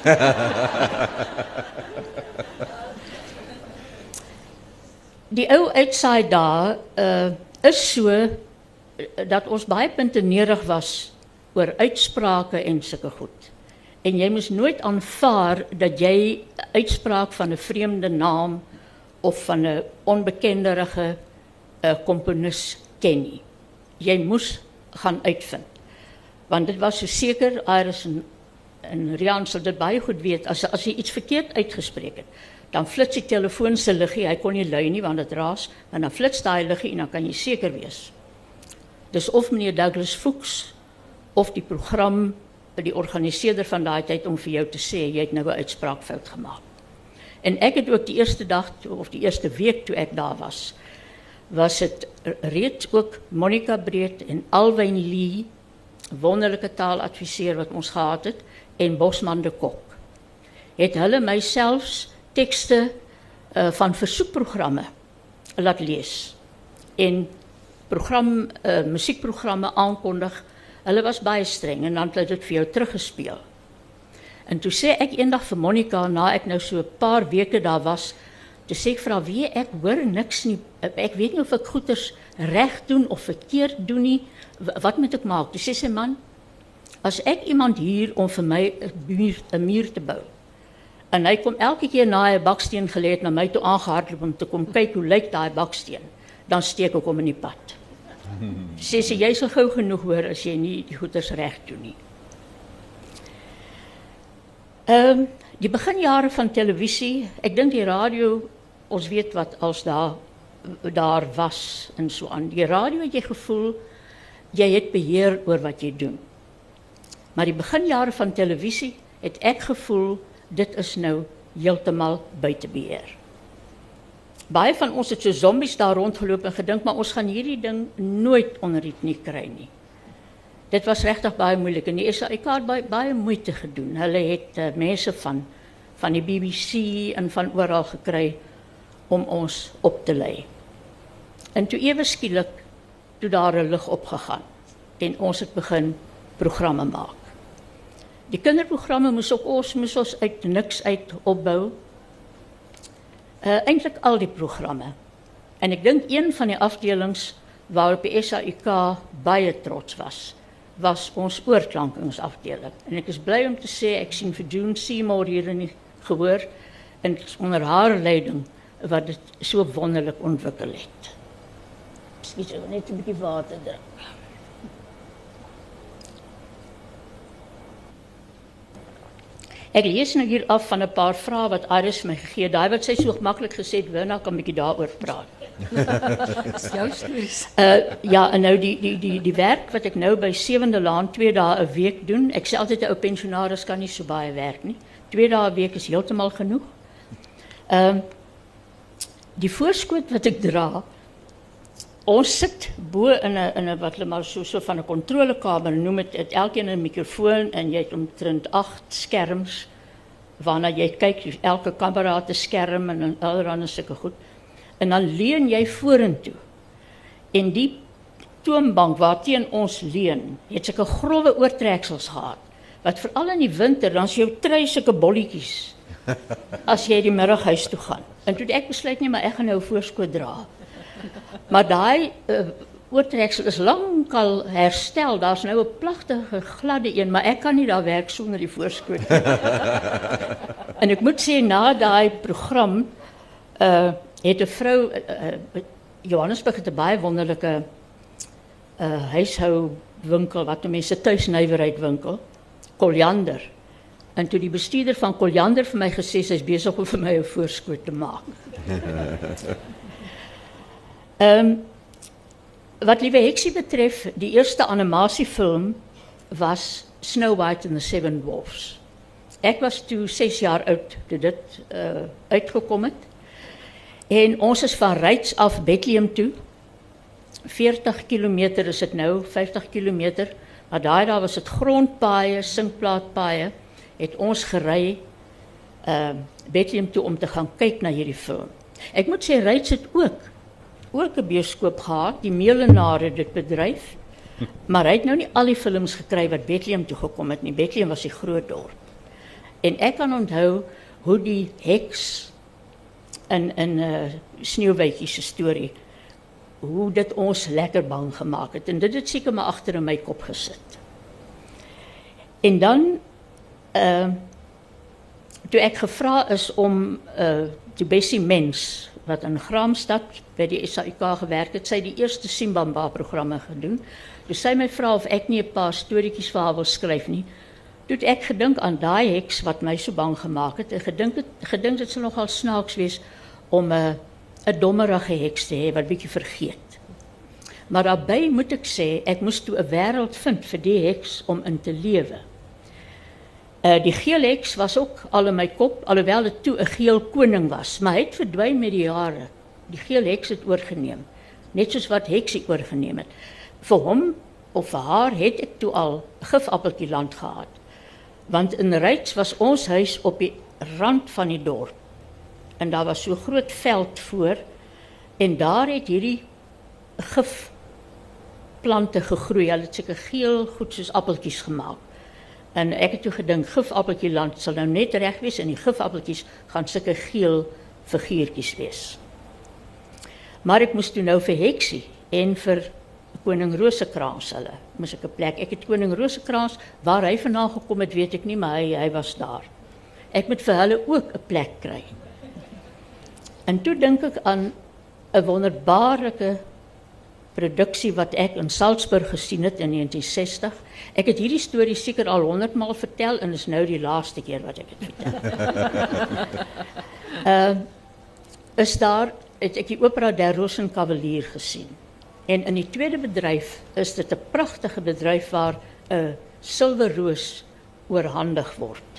Speaker 4: Die ou uitsaai daar uh is so uh, dat ons baie punte nederig was oor uitsprake en sulke goed. En jy moes nooit aanvaar dat jy uitspraak van 'n vreemde naam of van 'n onbekenderige uh, komponis ken nie. Jy moes gaan uitvind. Want dit was so seker Iris en en Rian sal dit baie goed weet as as jy iets verkeerd uitgespreek het dan flits die telefoon se liggie, hy kon nie lui nie want dit raas, en dan flits daai liggie en dan kan jy seker wees. Dis of meneer Douglas Fuchs of die program die organiseerder van daai tyd om vir jou te sê jy het nou 'n uitspraak fout gemaak. En ek het ook die eerste dag of die eerste week toe ek daar was, was dit reeds ook Monica Breed en Alwyn Lee wonderlike taaladviseur wat ons gehad het en Bosman de Kok. Het hulle myself tekste uh, van versoekprogramme laat lees en program uh, musiekprogramme aankondig. Hulle was baie streng en dan het dit vir jou teruggespeel. En toe sê ek eendag vir Monica na ek nou so 'n paar weke daar was, toe sê ek vra wie ek hoor niks nie. Ek weet nie of ek goeders reg doen of verkeerd doen nie. Wat moet ek maak? Toe sê sy man, as ek iemand hier om vir my 'n muur, muur te bou. En hy kom elke keer na 'n baksteen gelê het na my toe aangehardloop om te kom kyk hoe lyk daai baksteen. Dan steek ek hom in die pad. Sê sy jy sal gou genoeg hoor as jy nie die goeders reg doen nie. Ehm um, die beginjare van televisie, ek dink die radio, ons weet wat als daar daar was en so aan. Die radio het jy gevoel jy het beheer oor wat jy doen. Maar die beginjare van televisie het ek gevoel dit is nou heeltemal buite beheer. Baie van ons het so zombies daar rondgeloop en gedink maar ons gaan hierdie ding nooit onder die knie kry nie. Dit was regtig baie moeilik en die SAIK het baie, baie moeite gedoen. Hulle het uh, mense van van die BBC en van oral gekry om ons op te lei. En toe ewe skielik toe daar 'n lig opgegaan en ons het begin programme maak. Die kinderprogramme moes ook ons moes ons uit niks uit opbou. Uh eintlik al die programme. En ek dink een van die afdelings waarop die SAIK baie trots was, was ons oorklankingsafdeling. En ek is bly om te sê ek sien vir June Seymour hier in die gehoor en onder haar leiding wat dit so wonderlik ontwikkel het. Miskien net 'n bietjie water drink. Ek lees nou hier af van 'n paar vrae wat Iris my gegee het. Daai wat sy so maklik gesê het, Wina kan 'n bietjie daaroor praat. *laughs*
Speaker 1: Dis jou stories.
Speaker 4: Uh ja, en nou die die die die werk wat ek nou by Sewende Laan 2 dae 'n week doen. Ek sê altyd 'n ou pensionaris kan nie so baie werk nie. 2 dae 'n week is heeltemal genoeg. Ehm uh, die voorskoot wat ek dra, ons sit bo in 'n in 'n wat hulle maar so so van 'n kontrolekamer noem dit het elkeen 'n mikrofoon en jy het omtrent 8 skerms waarna jy kyk elke kamera het 'n skerm en allerlei sulke goed en dan leun jy vorentoe. En die toonbank waarteen ons leun het sulke grouwe oortreksels gehad wat veral in die winter dan jou trei sulke bolletjies as jy die middag huis toe gaan. En toe ek besluit nie maar ek gaan nou voorskoot dra maar daai uh, oortreksel is lankal herstel. Daar's nou 'n plagtige gladde een, maar ek kan nie daar werk sonder die voorskoot nie. *laughs* en ek moet sê na daai program uh het 'n vrou uh, uh, Johannesburg het 'n baie wonderlike uh huishou winkel wat mense tuisnywerheid winkel, Koljander. En toe die bestuurder van Koljander vir my gesê sy's besig om vir my 'n voorskoot te maak. *laughs* Ehm um, wat liewe Heksie betref, die eerste animasiefilm was Snow White and the Seven Dwarfs. Ek was toe 6 jaar oud toe dit uh uitgekom het. En ons is van Ryds af Bethlehem toe. 40 km is dit nou, 50 km. Maar daai daar was dit grondpaaie, sinkplaatpaaie het ons gery uh Bethlehem toe om te gaan kyk na hierdie film. Ek moet sê Ryds het ook ook 'n bioskoop gehad, die Melenaar het dit bedryf. Maar hy het nou nie al die films gekry wat Bethlehem toe gekom het nie. Bethlehem was die groot dorp. En ek kan onthou hoe die heks in in 'n uh, sneeuwwitjie se storie hoe dit ons lekker bang gemaak het en dit het seker maar agter in my kop gesit. En dan uh toe ek gevra is om uh die Bessie mens wat in Graamsstad by die SAIK gewerk het, sy die eerste Simbamba programme gedoen. Toe sy my vra of ek nie 'n paar storieetjies vir haar wil skryf nie. Toe ek gedink aan daai heks wat my so bang gemaak het, en gedink het gedink dit sou nogal snaaks wees om 'n 'n dommerige heks te hê wat bietjie vergeet. Maar daarbey moet ek sê, ek moes toe 'n wêreld vind vir die heks om in te lewe. Uh die geel heks was ook al in my kop, alhoewel dit toe 'n geel koning was, maar hy het verdwyn met die jare. Die geel heks het oorgeneem, net soos wat heksie oorgeneem het. Vir hom of vir haar het ek toe al gifappeltjie land gehad. Want in Ryds was ons huis op die rand van die dorp en daar was so groot veld voor en daar het hierdie gif plante gegroei. Hulle het seker geel goed soos appeltjies gemaak. En ek het toe gedink gifappeltjie land sal nou net reg wees en die gifappeltjies gaan sulke geel figuurtjies wees. Maar ek moes toe nou vir Heksie en vir koning Rosekraans hulle. Moes ek 'n plek. Ek het koning Rosekraans waar hy vandaan gekom het, weet ek nie, maar hy hy was daar. Ek moet vir hulle ook 'n plek kry. En toe dink ek aan 'n wonderbaarlike produksie wat ek in Salzburg gesien het in 1960. Ek het hierdie storie seker al 100 maal vertel en is nou die laaste keer wat ek dit vertel. *laughs* Ehm uh, is daar het ek die opera Der Rosenkavalier gesien. En in die tweede bedryf is dit 'n pragtige bedryf waar 'n silwerroos oorhandig word.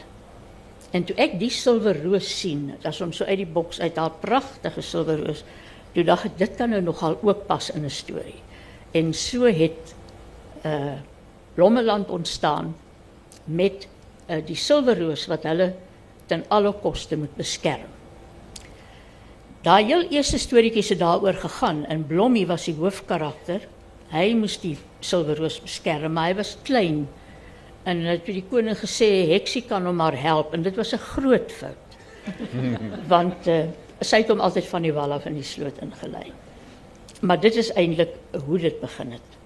Speaker 4: En toe ek die silwerroos sien, as hom so uit die boks uit haar pragtige silwerroos, toe dacht ek dit kan nou nogal ook pas in 'n storie. En so het uh Blommeland ontstaan met uh, die silwerroos wat hulle ten alle koste moet beskerm. Daai heel eerste storieetjie het daaroor gegaan en Blommie was die hoofkarakter. Hy moes die silwerroos beskerm, maar hy was klein En het die koning gesê heksie kan hom maar help en dit was 'n groot fout. *laughs* Want uh, sy het hom altyd van die wal af in die sloot ingelei. Maar dit is eintlik hoe dit begin het.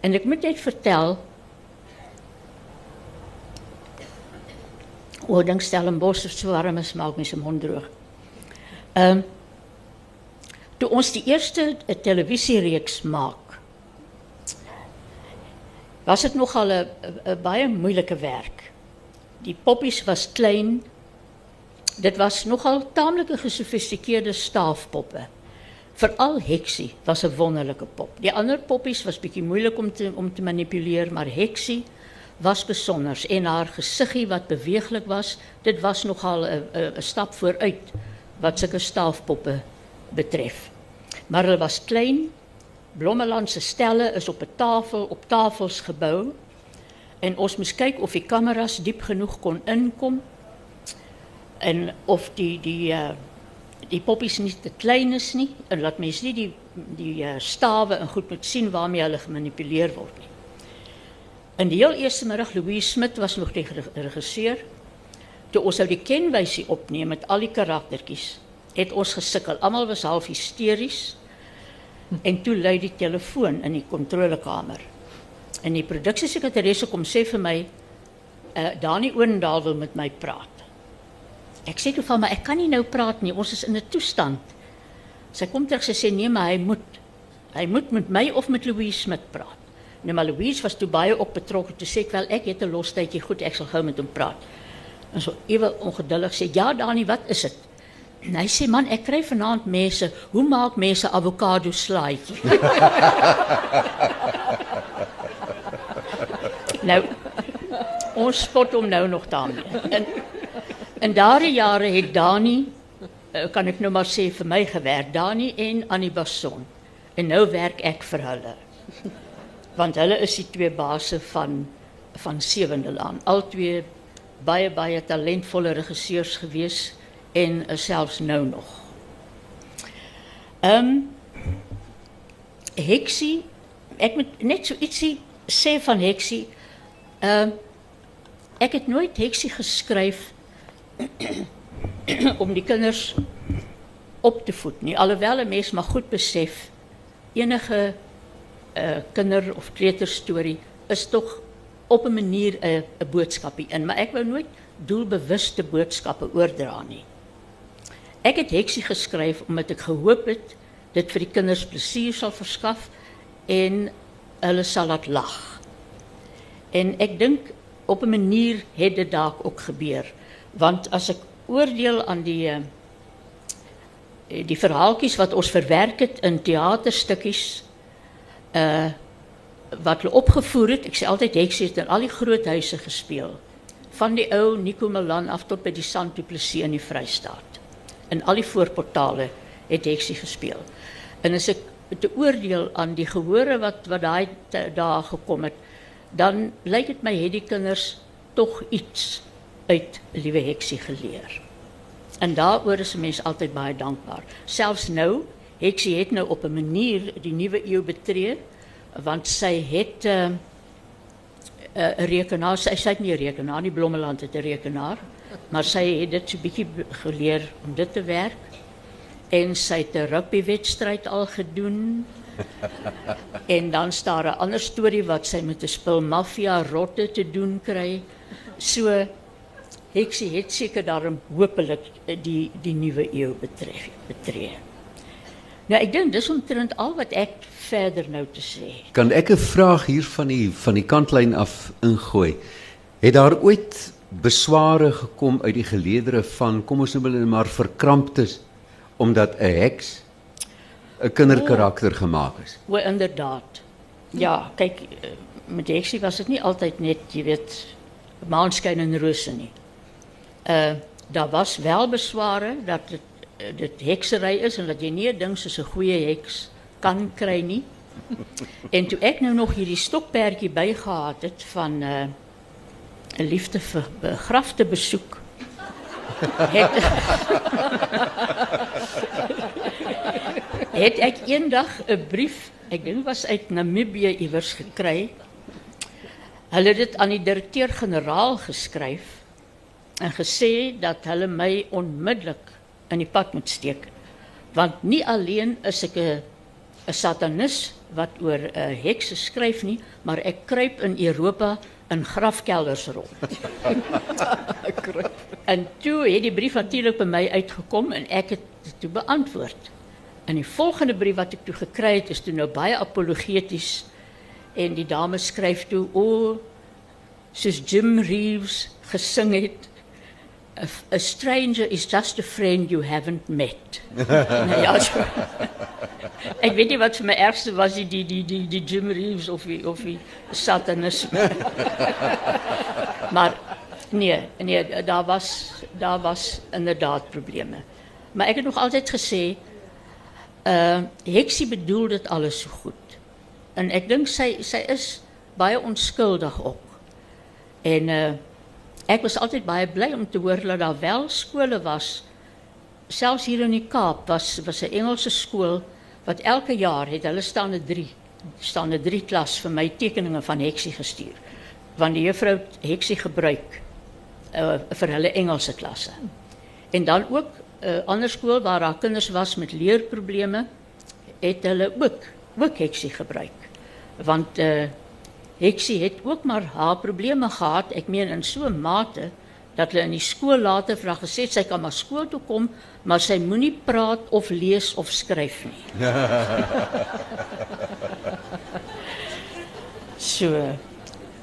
Speaker 4: En ek moet net vertel O, dink Stellenbosch of so warm is maak se mond droog. Ehm toe ons die eerste eh, televisiereeks maak was dit nogal 'n baie moeilike werk. Die poppies was klein. Dit was nogal taamlike gesofistikeerde staafpoppe. Veral Heksie was 'n wonderlike pop. Die ander poppies was bietjie moeilik om te om te manipuleer, maar Heksie was besonder en haar gesiggie wat beweeglik was, dit was nogal 'n 'n stap vooruit wat sulke staafpoppe betref. Maar hulle was klein, Blommeland se stelle is op tafel op tafels gebou en ons moes kyk of die kameras diep genoeg kon inkom en of die die uh, die poppies nie te klein is nie en laat mense nie die die uh, stawe en goed moet sien waarmee hulle gemanipuleer word nie. In die heel eerste middag Louis Smit was nog die regisseur. Toe ons ou die kenwysie opneem met al die karaktertjies, het ons gesukkel. Almal was half hysteries. En toe lui die telefoon in die kontrolekamer. En die produksiesekretaresse kom sê vir my, uh, Dani Oendal wil met my praat. Ek sê toe van my, ek kan nie nou praat nie, ons is in 'n toestand. Sy kom terug sy sê nee, maar hy moet hy moet met my of met Louise Smit praat. Nou maar Louise was toe baie op betrokke. Toe sê ek wel ek het 'n los tydjie, goed, ek sal gou met hom praat. En so ewe ongeduldig sê, "Ja, Dani, wat is dit?" En hy sê man, ek kry vanaand mense, hoe maak mense avokado slaaitjie? *laughs* nou ons spot hom nou nog daarmee. In in daardie jare het Dani eh, kan ek nou maar sê vir my gewerk, Dani en Annie Basson. En nou werk ek vir hulle. Want hulle is die twee basse van van Sewende Laan. Albei baie baie talentvolle regisseurs gewees en uh, selfs nou nog. Ehm um, heksie, ek moet net so ietsie sê van heksie. Ehm ek het nooit heksie geskryf *coughs* om die kinders op te voed nie. Alhoewel 'n mens maar goed besef enige uh, kinder of kleuterstorie is tog op 'n manier 'n 'n boodskapie in, maar ek wou nooit doelbewuste boodskappe oordra nie. Ek het heksie geskryf omdat ek gehoop het dit vir die kinders plesier sal verskaf en hulle sal laat lag. En ek dink op 'n manier het dit dalk ook gebeur, want as ek oordeel aan die uh, die verhaaltjies wat ons verwerk het in teaterstukkies uh wat hulle opgevoer het. Ek sê altyd Heks het in al die groot huise gespeel. Van die ou Nico Milan af tot by die Sant Du Plessis in die Vrystaat. In al die voorportale het Heksie gespeel. En as ek te oordeel aan die gehore wat wat daai dae gekom het, dan lyk dit my het die kinders tog iets uit Liewe Heksie geleer. En daaroor is 'n mens altyd baie dankbaar. Selfs nou, Heksie het nou op 'n manier die nuwe eeu betree want sy het 'n uh, uh, rekenaar, sy sy het nie 'n rekenaar nie, Blommeland het 'n rekenaar, maar sy het dit so 'n bietjie geleer om dit te werk. En sy het 'n rugbywedstryd al gedoen. *laughs* en dan staan 'n ander storie wat sy met 'n spul maffia rotte te doen kry. So Heksie het seker daarom hopelik die die nuwe eeu betref betree. Nou ek dink dis omtrent al wat ek verder nou te sê.
Speaker 3: Kan ek 'n vraag hier van die van die kantlyn af ingooi? Het daar ooit besware gekom uit die geleedere van kom ons noem hulle maar verkramptes omdat 'n heks 'n kinderkarakter gemaak is?
Speaker 4: O, inderdaad. Ja, kyk met heksie was dit nie altyd net, jy weet, maanskyn en rose nie. Uh daar was wel besware dat dit dit heksery is en dat jy nie 'n ding soos 'n goeie heks kan nie. *laughs* En toe ek nou nog hierdie stokperdjie bygehad het van 'n uh, 'n liefde vir begrafte besoek. Het, *laughs* het ek eendag 'n brief, ek dink was uit Namibië iewers gekry. Hulle het dit aan die direkteur-generaal geskryf en gesê dat hulle my onmiddellik in die pad moet steek. Want nie alleen is ek 'n 'n satanis wat oor 'n uh, hekse skryf nie, maar ek kruip in Europa in grafkelders rond. *laughs* en toe het die brief natuurlik by my uitgekom en ek het dit toe beantwoord. En die volgende brief wat ek toe gekry het is toe nou baie apologeties en die dame skryf toe o soos Jim Reeves gesing het a, a stranger is just a friend you haven't met. nou ja. Ek weet nie wat vir my ergste was die die die die, die Jim Reeves of die, of satanisme. *laughs* maar nee, nee, daar was daar was inderdaad probleme. Maar ek het nog altyd gesê uh Heksie bedoel dit alles so goed. En ek dink sy sy is baie onskuldig ook. En uh Ek was altyd baie bly om te hoor dat daar wel skole was. Selfs hier in die Kaap was was 'n Engelse skool wat elke jaar het hulle staande 3 staande 3 klas vir my tekeninge van heksie gestuur. Want die juffrou heksie gebruik uh, vir hulle Engelse klasse. En dan ook 'n uh, ander skool waar daar kinders was met leerprobleme het hulle ook ook heksie gebruik. Want uh, Heksie het ook maar haar probleme gehad. Ek meen in so 'n mate dat hulle in die skool later vir haar gesê sy kan maar skool toe kom, maar sy moenie praat of lees of skryf nie. *laughs* so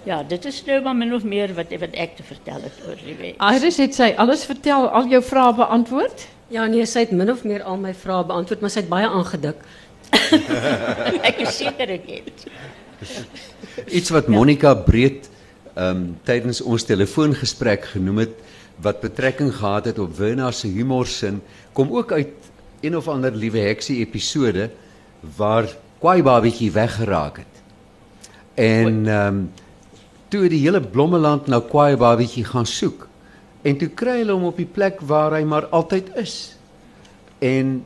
Speaker 4: Ja, dit is nou maar min of meer wat wat ek te vertel het oor die wet.
Speaker 1: Iris het sy alles vertel, al jou vrae beantwoord?
Speaker 2: Ja, nee, sy het min of meer al my vrae beantwoord, maar sy het baie aangedik. *laughs*
Speaker 4: ek is seker ek het.
Speaker 3: Iets wat Monica Breed ehm um, tydens ons telefoongesprek genoem het wat betrekking gehad het op Werner se humorsin kom ook uit een of ander liewe heksie episode waar Kwai Babietjie weggeraak het. En ehm um, toe die hele Blommeland na Kwai Babietjie gaan soek en toe kry hulle hom op die plek waar hy maar altyd is. En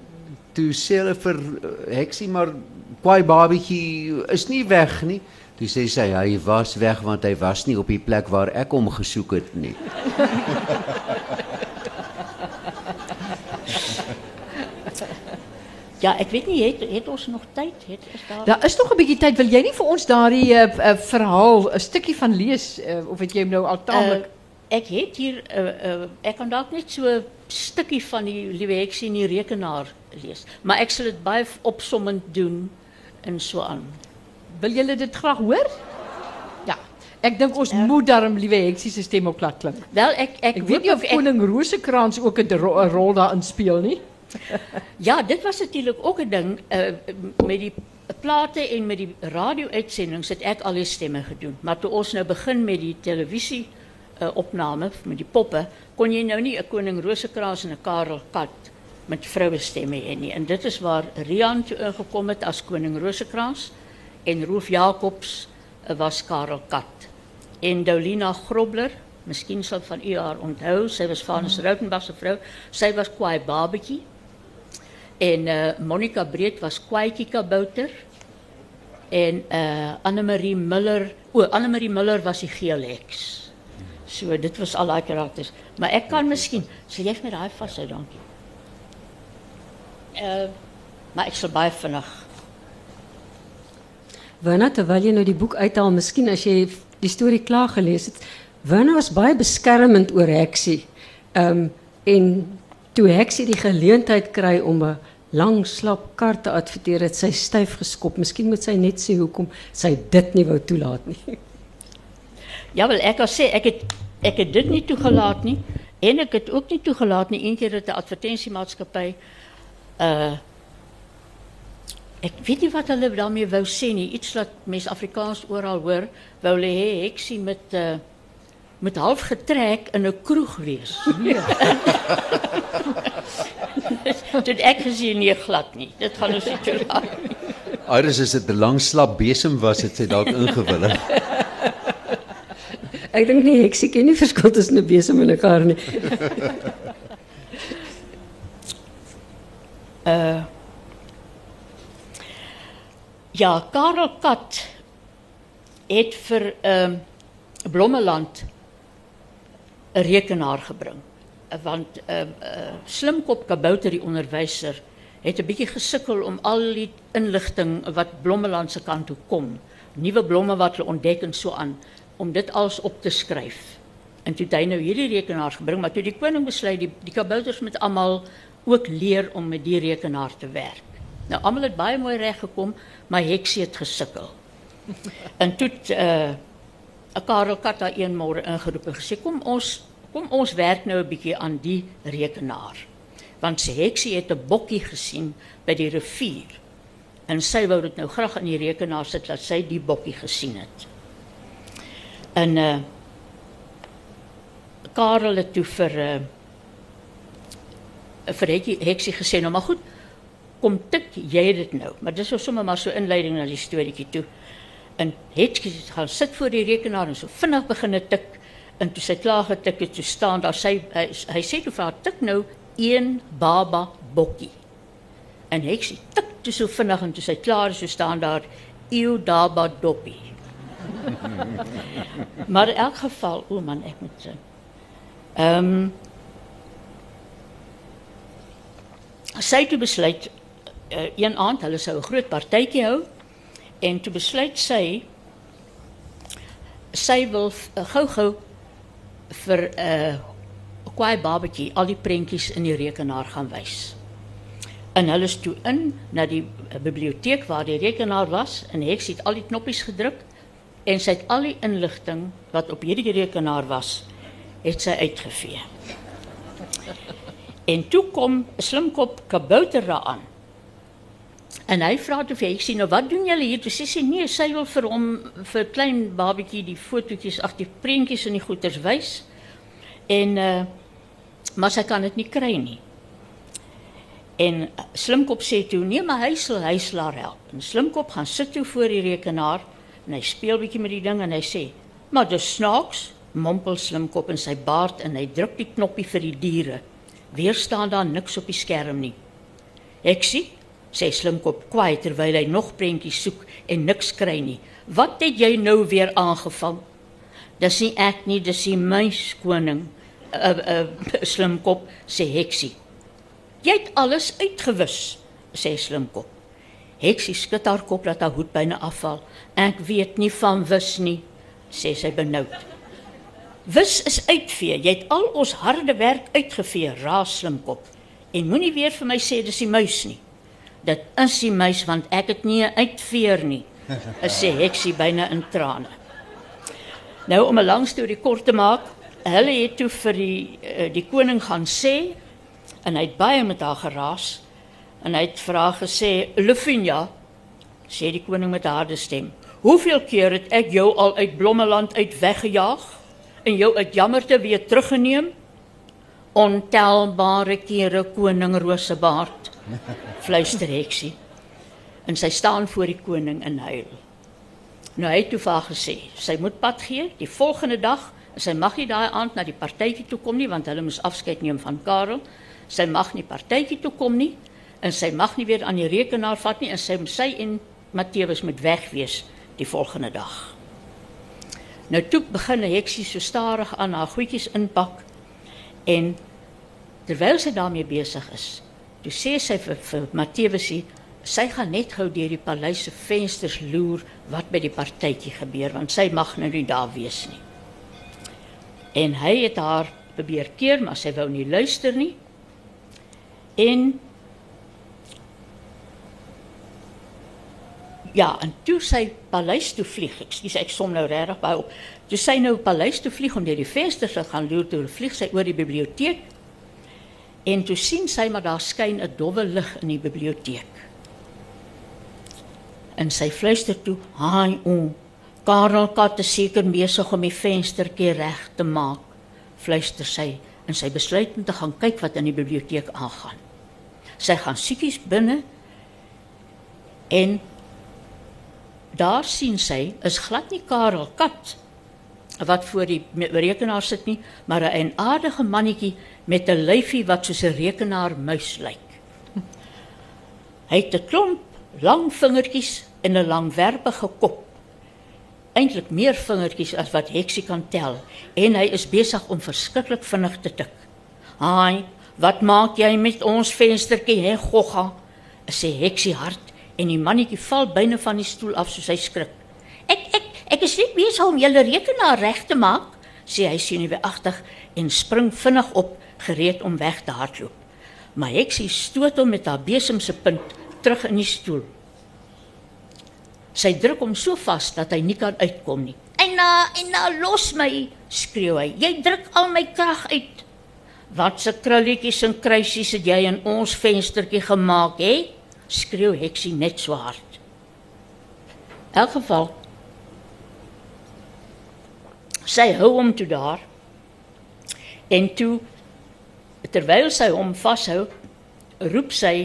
Speaker 3: toe sê hulle vir uh, heksie maar
Speaker 5: kwai babatjie is nie weg nie. Toe sê sy hy was weg want hy was nie op die plek waar ek hom gesoek het nie. *laughs*
Speaker 4: Ja, ek weet nie het het ons nog tyd? Het is daar
Speaker 1: Daar is nog 'n bietjie tyd. Wil jy nie vir ons daardie uh, uh, verhaal 'n stukkie van lees uh, of het jy hom nou al taamlik
Speaker 4: Uh, ek het hier uh, uh, ek kan dalk net so 'n stukkie van die liewe heksie in die rekenaar lees, maar ek sal dit baie opsommend doen en so aan.
Speaker 1: Wil julle dit graag hoor? Ja. Ek dink ons moet daarom liewe heksie se stem ook laat klink.
Speaker 4: Wel ek ek,
Speaker 1: Ek weet nie of koning Rosekrans ook 'n ro- rol daarin speel nie. *laughs*
Speaker 4: Ja, dit was natuurlijk ook een ding. Uh, met die platen en met die radio-uitzendings het ek al die stemmen gedaan. Maar toen ons nou begin met die televisie-opname, met die poppen, kon je nou niet een koning Rozenkraans en een Karel Kat met vrouwenstemmen nie. En dit is waar Rian toe ingekom het as koning Rozenkraans en Rolf Jacobs uh, was Karel Kat. En Dolina Grobler, miskien sal van u haar onthou, sy was Vanus mm. Rautenbach se vrou. Sy was kwaai babetjie. En uh, Monica Breed was kwaaikie kabouter. En uh, Annemarie Miller, o Annemarie Miller was die geel heks. So dit was al daai karakters. Maar ek kan miskien, sal jy vir my daai vashou, dankie. Uh, maar ek sal baie vinnig.
Speaker 2: Werner, terwyl jy nou die boek uithaal, miskien as jy die storie klaar gelees het, Werner was baie beskermend oor Heksie. Ehm um, en toe Heksie die geleentheid kry om 'n lang slap kar te adverteer, het sy styf geskop. Miskien moet sy net sê hoekom sy dit nie wou toelaat nie.
Speaker 4: Ja, wel ek kan sê ek het ek het dit nie toegelaat nie en ek het ook nie toegelaat nie eendag dat 'n advertensiemaatskappy uh ek weet nie wat hulle daarmee wou sê nie, iets wat mense Afrikaans oral hoor, wou hulle hê heksie met uh met half getrek in 'n kroeg wees. *laughs* Dit ek gesien nie glad nie. Dit gaan ons nie toelaat. nie.
Speaker 3: Iris as dit 'n lang slap besem was, het sy dalk ingewillig.
Speaker 2: Ek dink nie Heksie ken nie verskil tussen 'n besem en 'n kar nie.
Speaker 4: Uh ja, Karel Kat het vir ehm Blommeland 'n rekenaar gebring. Want ehm uh, Slimkop Kabouter die onderwyser het 'n bietjie gesukkel om al die inligting wat Blommeland se kant toe kom, nuwe blomme wat hulle ontdek en so aan, om dit alles op te skryf. En toe het hy nou hierdie rekenaar gebring, maar toe die koning besluit die die kabouters moet almal ook leer om met die rekenaar te werk. Nou almal het baie mooi reg gekom, maar Heksie het gesukkel. *laughs* En toe het, uh 'n Karel Kat daar een môre ingeroep en gesê kom ons kom ons werk nou 'n bietjie aan die rekenaar. Want sy Heksie het 'n bokkie gesien by die rivier. En sy wou dit nou graag in die rekenaar sit dat sy die bokkie gesien het. En uh Karel het toe vir uh vir Heksie, Heksie gesê nou maar goed, kom tik jy dit nou. Maar dis nou sommer maar so inleiding na die storieetjie toe. En Heksie het gaan sit voor die rekenaar en so vinnig begin tik en toe sy klaar getik het, toe staan daar sy hy, hy sê toe vir haar tik nou een baba bokkie. En Heksie tik toe so vinnig en toe sy klaar is, so staan daar eeu daba doppie. *laughs* maar in elk geval, o man, ek moet sê. Ehm um, sy het besluit uh, een aand hulle sou 'n groot partytjie hou en toe besluit sy sy wil uh, gou-gou vir 'n uh, kwaai babatjie al die prentjies in die rekenaar gaan wys. En hulle is toe in na die uh, biblioteek waar die rekenaar was en Heks het al die knoppies gedruk en sy het al die inligting wat op hierdie rekenaar was, het sy uitgevee. En toe kom 'n slimkop kabouter daaraan. En hy vra toe vir Heksie, nou wat doen julle hier? Toe sê sy nee, sy wil vir hom vir klein babatjie die fotootjies, ag die prentjies en die goeters wys. En uh maar sy kan dit nie kry nie. En Slimkop sê toe, nee, maar hy sal hy sal haar help. En Slimkop gaan sit toe voor die rekenaar en hy speel bietjie met die ding en hy sê, "Maar dis snaaks," mompel Slimkop in sy baard en hy druk die knoppie vir die diere. Weer staan daar niks op die skerm nie. Ek sien sê Slimkop kwaai terwyl hy nog prentjies soek en niks kry nie. Wat het jy nou weer aangevang? Dis nie ek nie, dis die muiskoning. 'n uh, 'n uh, Slimkop sê Heksie. Jy het alles uitgewis, sê Slimkop. Heksie skud haar kop dat haar hoed byna afval. Ek weet nie van wis nie, sê sy benoud. Wis is uitvee. Jy het al ons harde werk uitgevee, raas Slimkop. En moenie weer vir my sê dis die muis nie. Dit is die muis want ek het nie 'n uitveer nie, *laughs* sê Heksie byna in trane. Nou om 'n lang storie kort te maak, hulle het toe vir die uh, die koning gaan sê en hy het baie met haar geraas en hy het vir haar gesê, "Lufinia," sê die koning met harde stem, "hoeveel keer het ek jou al uit Blommeland uit weggejaag en jou uit jammerte weer teruggeneem?" Ontelbare kere koning Rosebaard, *laughs* fluister Heksie. En sy staan voor die koning en huil. Nou hy het toe vir haar gesê, sy moet pad gee die volgende dag. Sy mag nie daai aand na die partytjie toe kom nie want hulle moes afskeid neem van Karel. Sy mag nie partytjie toe kom nie en sy mag nie weer aan die rekenaar vat nie en sy sy en Matteus moet weg wees die volgende dag. Nou toe begin Heksie so stadig aan haar goedjies inpak en terwyl sy daarmee besig is, toe sê sy vir, vir Matteus sy gaan net gou deur die paleis se vensters loer wat by die partytjie gebeur want sy mag nou nie daar wees nie. En hy het haar probeer keer, maar sy wou nie luister nie. En Ja, en toe sy paleis toe vlieg. Ekskuus, ek som nou regtig baie op. Toe sy nou paleis toe vlieg om deur die vensters te gaan loer, toe vlieg sy oor die biblioteek. En toe sien sy maar daar skyn 'n dowwe lig in die biblioteek. En sy fluister toe: "Haai o, Karel Kat is seker besig om die venstertjie reg te maak." Fluister sy en sy besluit om te gaan kyk wat in die biblioteek aangaan. Sy gaan siekies binne en daar sien sy is glad nie Karel Kat wat voor die rekenaar sit nie, maar 'n aardige mannetjie met 'n lyfie wat soos 'n rekenaar muis lyk. Hy het 'n klomp lang vingertjies en 'n langwerpige kop. Eintlik meer vingertjies as wat Heksie kan tel en hy is besig om verskriklik vinnig te tik. "Haai, wat maak jy met ons venstertjie, hè, Gogga?" sê Heksie hard en die mannetjie val byne van die stoel af soos hy skrik. Ek ek ek is net besig om julle rekenaar reg te maak, sê hy senuweeagtig en spring vinnig op, gereed om weg te hardloop. Maar Heksie stoot hom met haar besem se punt terug in die stoel. Sy druk hom so vas dat hy nie kan uitkom nie. En na en na los my, skreeu hy. Jy druk al my krag uit. Wat se krulletjies en kruisies het jy in ons venstertjie gemaak, hè? Skreeu Heksie net so hard. In elk geval sy hou hom toe daar en toe terwyl sy hom vashou roep sy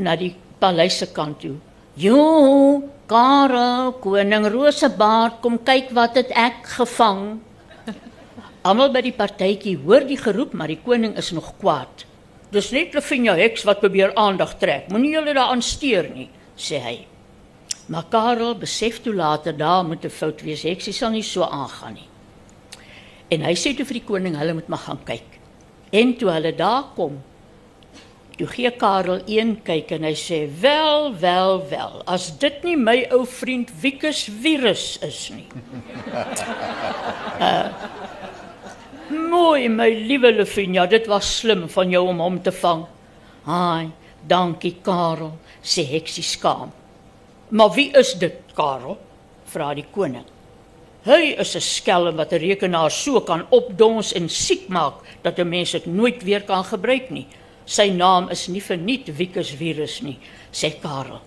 Speaker 4: na die paleis se kant toe. Jo Karel koning Rosebaard kom kyk wat het ek gevang. Almal by die partytjie hoor die geroep maar die koning is nog kwaad Dis net Lavinia Heks wat probeer aandag trek. Moenie julle daaraan steur nie, sê hy. Maar Karel besef toe later daar moet 'n fout wees. Heksie sal nie so aangaan nie. En hy sê toe vir die koning hulle moet maar gaan kyk. En toe hulle daar kom, toe gee Karel een kyk en hy sê: "Wel, wel, wel. As dit nie my ou vriend Wikus virus is nie." *laughs* uh, Mooi, my liewe Lefinia, dit was slim van jou om hom te vang. Haai, dankie Karel, sê Heksie skaam. Maar wie is dit, Karel? vra die koning. Hy is 'n skelm wat 'n rekenaar so kan opdons en siek maak dat 'n mens dit nooit weer kan gebruik nie. Sy naam is nie verniet Wikus virus nie, sê Karel.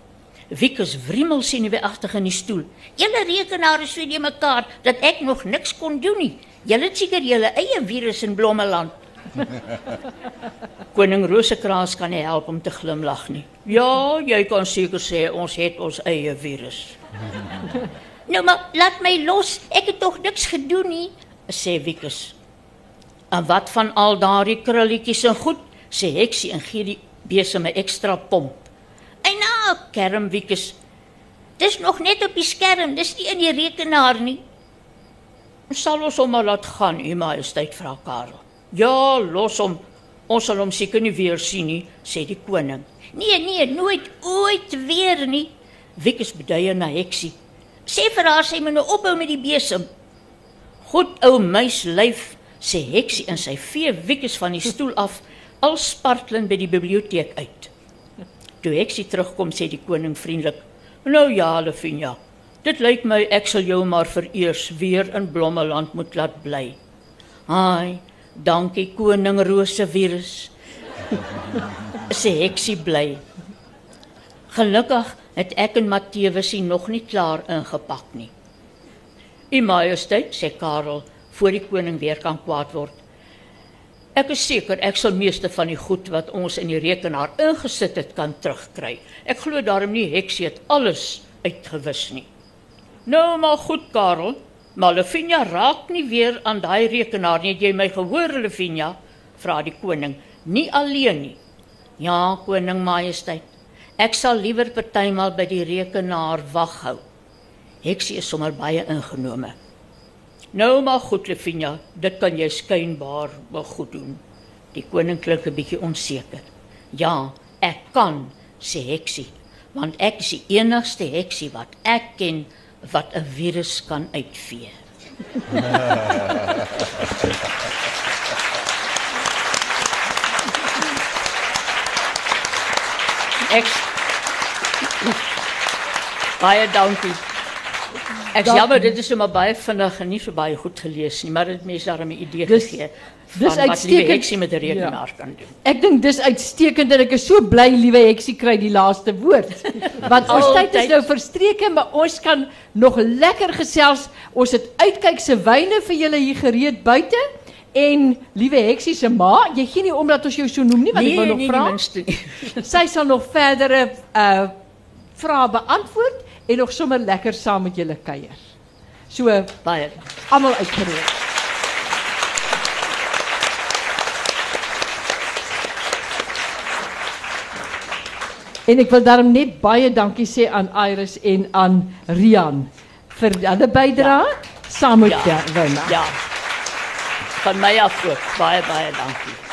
Speaker 4: Wikus wrimmel sien hy agter in die stoel. Julle rekenaar is die mekaar dat ek nog niks kon doen nie. Julle het seker julle eie virus in Blommeland. *laughs* Koning Rosekraas kan nie help om te glimlag nie. Ja, jy kan seker sê ons het ons eie virus. *laughs* nou maar laat my los. Ek het tog niks gedoen nie, sê Wikus. En wat van al daardie krulletjies en goed? sê Heksie en gee die besem 'n ekstra pomp. En nou, kerm Wikus. Dis nog net op die skerm, dis nie in die rekenaar nie. Sal ons hom maar laat gaan, U Majesteit vra Karel. Ja, los hom. Ons sal hom seker nie weer sien nie, sê die koning. Nee, nee, nooit ooit weer nie. Wikus beduie na Heksie. Sê vir haar sy moet nou ophou met die besem. Goed ou muislyf, sê Heksie in sy vee Wikus van die stoel af, al spartelend by die biblioteek uit. Toe Heksie terugkom, sê die koning vriendelik: "Nou ja, Lefinia. Dit lyk my ek sal jou maar vereers weer in Blommeland moet laat bly." "Ai, dankie koning Rosevirus." *laughs* sê Heksie bly. Gelukkig het ek en Matthewusie nog nie klaar ingepak nie. U Majesteit, sê Karel, voor die koning weer kan kwaad word. Ek is seker ek sal meeste van die goed wat ons in die rekenaar ingesit het kan terugkry. Ek glo daarom nie Heksie het alles uitgewis nie. Nou maar goed, Karel. Maar Lefinia raak nie weer aan daai rekenaar nie. Het jy my gehoor, Lefinia? Vra die koning. Nie alleen nie. Ja, koning majesteit. Ek sal liewer partymal by die rekenaar wag hou. Heksie is sommer baie ingenome. Nou maar goed, Lefinia, dit kan jy skynbaar wel goed doen. Die koning klink 'n bietjie onseker. Ja, ek kan, sê Heksie, want ek is die enigste heksie wat ek ken wat 'n virus kan uitvee. *laughs* Ek Baie dankie. Ek jammer dit is sommer baie vinnig en nie so baie goed gelees nie, maar dit mense daarmee 'n idee
Speaker 1: Dis-
Speaker 4: gegee
Speaker 1: dis uitstekend.
Speaker 4: heksie met 'n rekenaar kan doen.
Speaker 1: Ek dink dis uitstekend en ek is so bly liewe Heksie kry die laaste woord. *laughs* Want ons tyd is nou verstreke, maar ons kan nog lekker gesels. Ons het uitkykse wyne vir julle hier gereed buite. En liewe Heksie se ma, jy gee nie om dat ons jou so noem nie, want ek wou nog
Speaker 4: nee,
Speaker 1: vra. Sy sal nog verdere uh vrae beantwoord en nog sommer lekker saam met julle kuier. So
Speaker 4: Baie.
Speaker 1: almal uitgeroep. En ek wil daarom net baie dankie sê aan Iris en aan Rian vir hulle bydrae saam met
Speaker 4: Ja. Ja. Van my af ook baie baie dankie.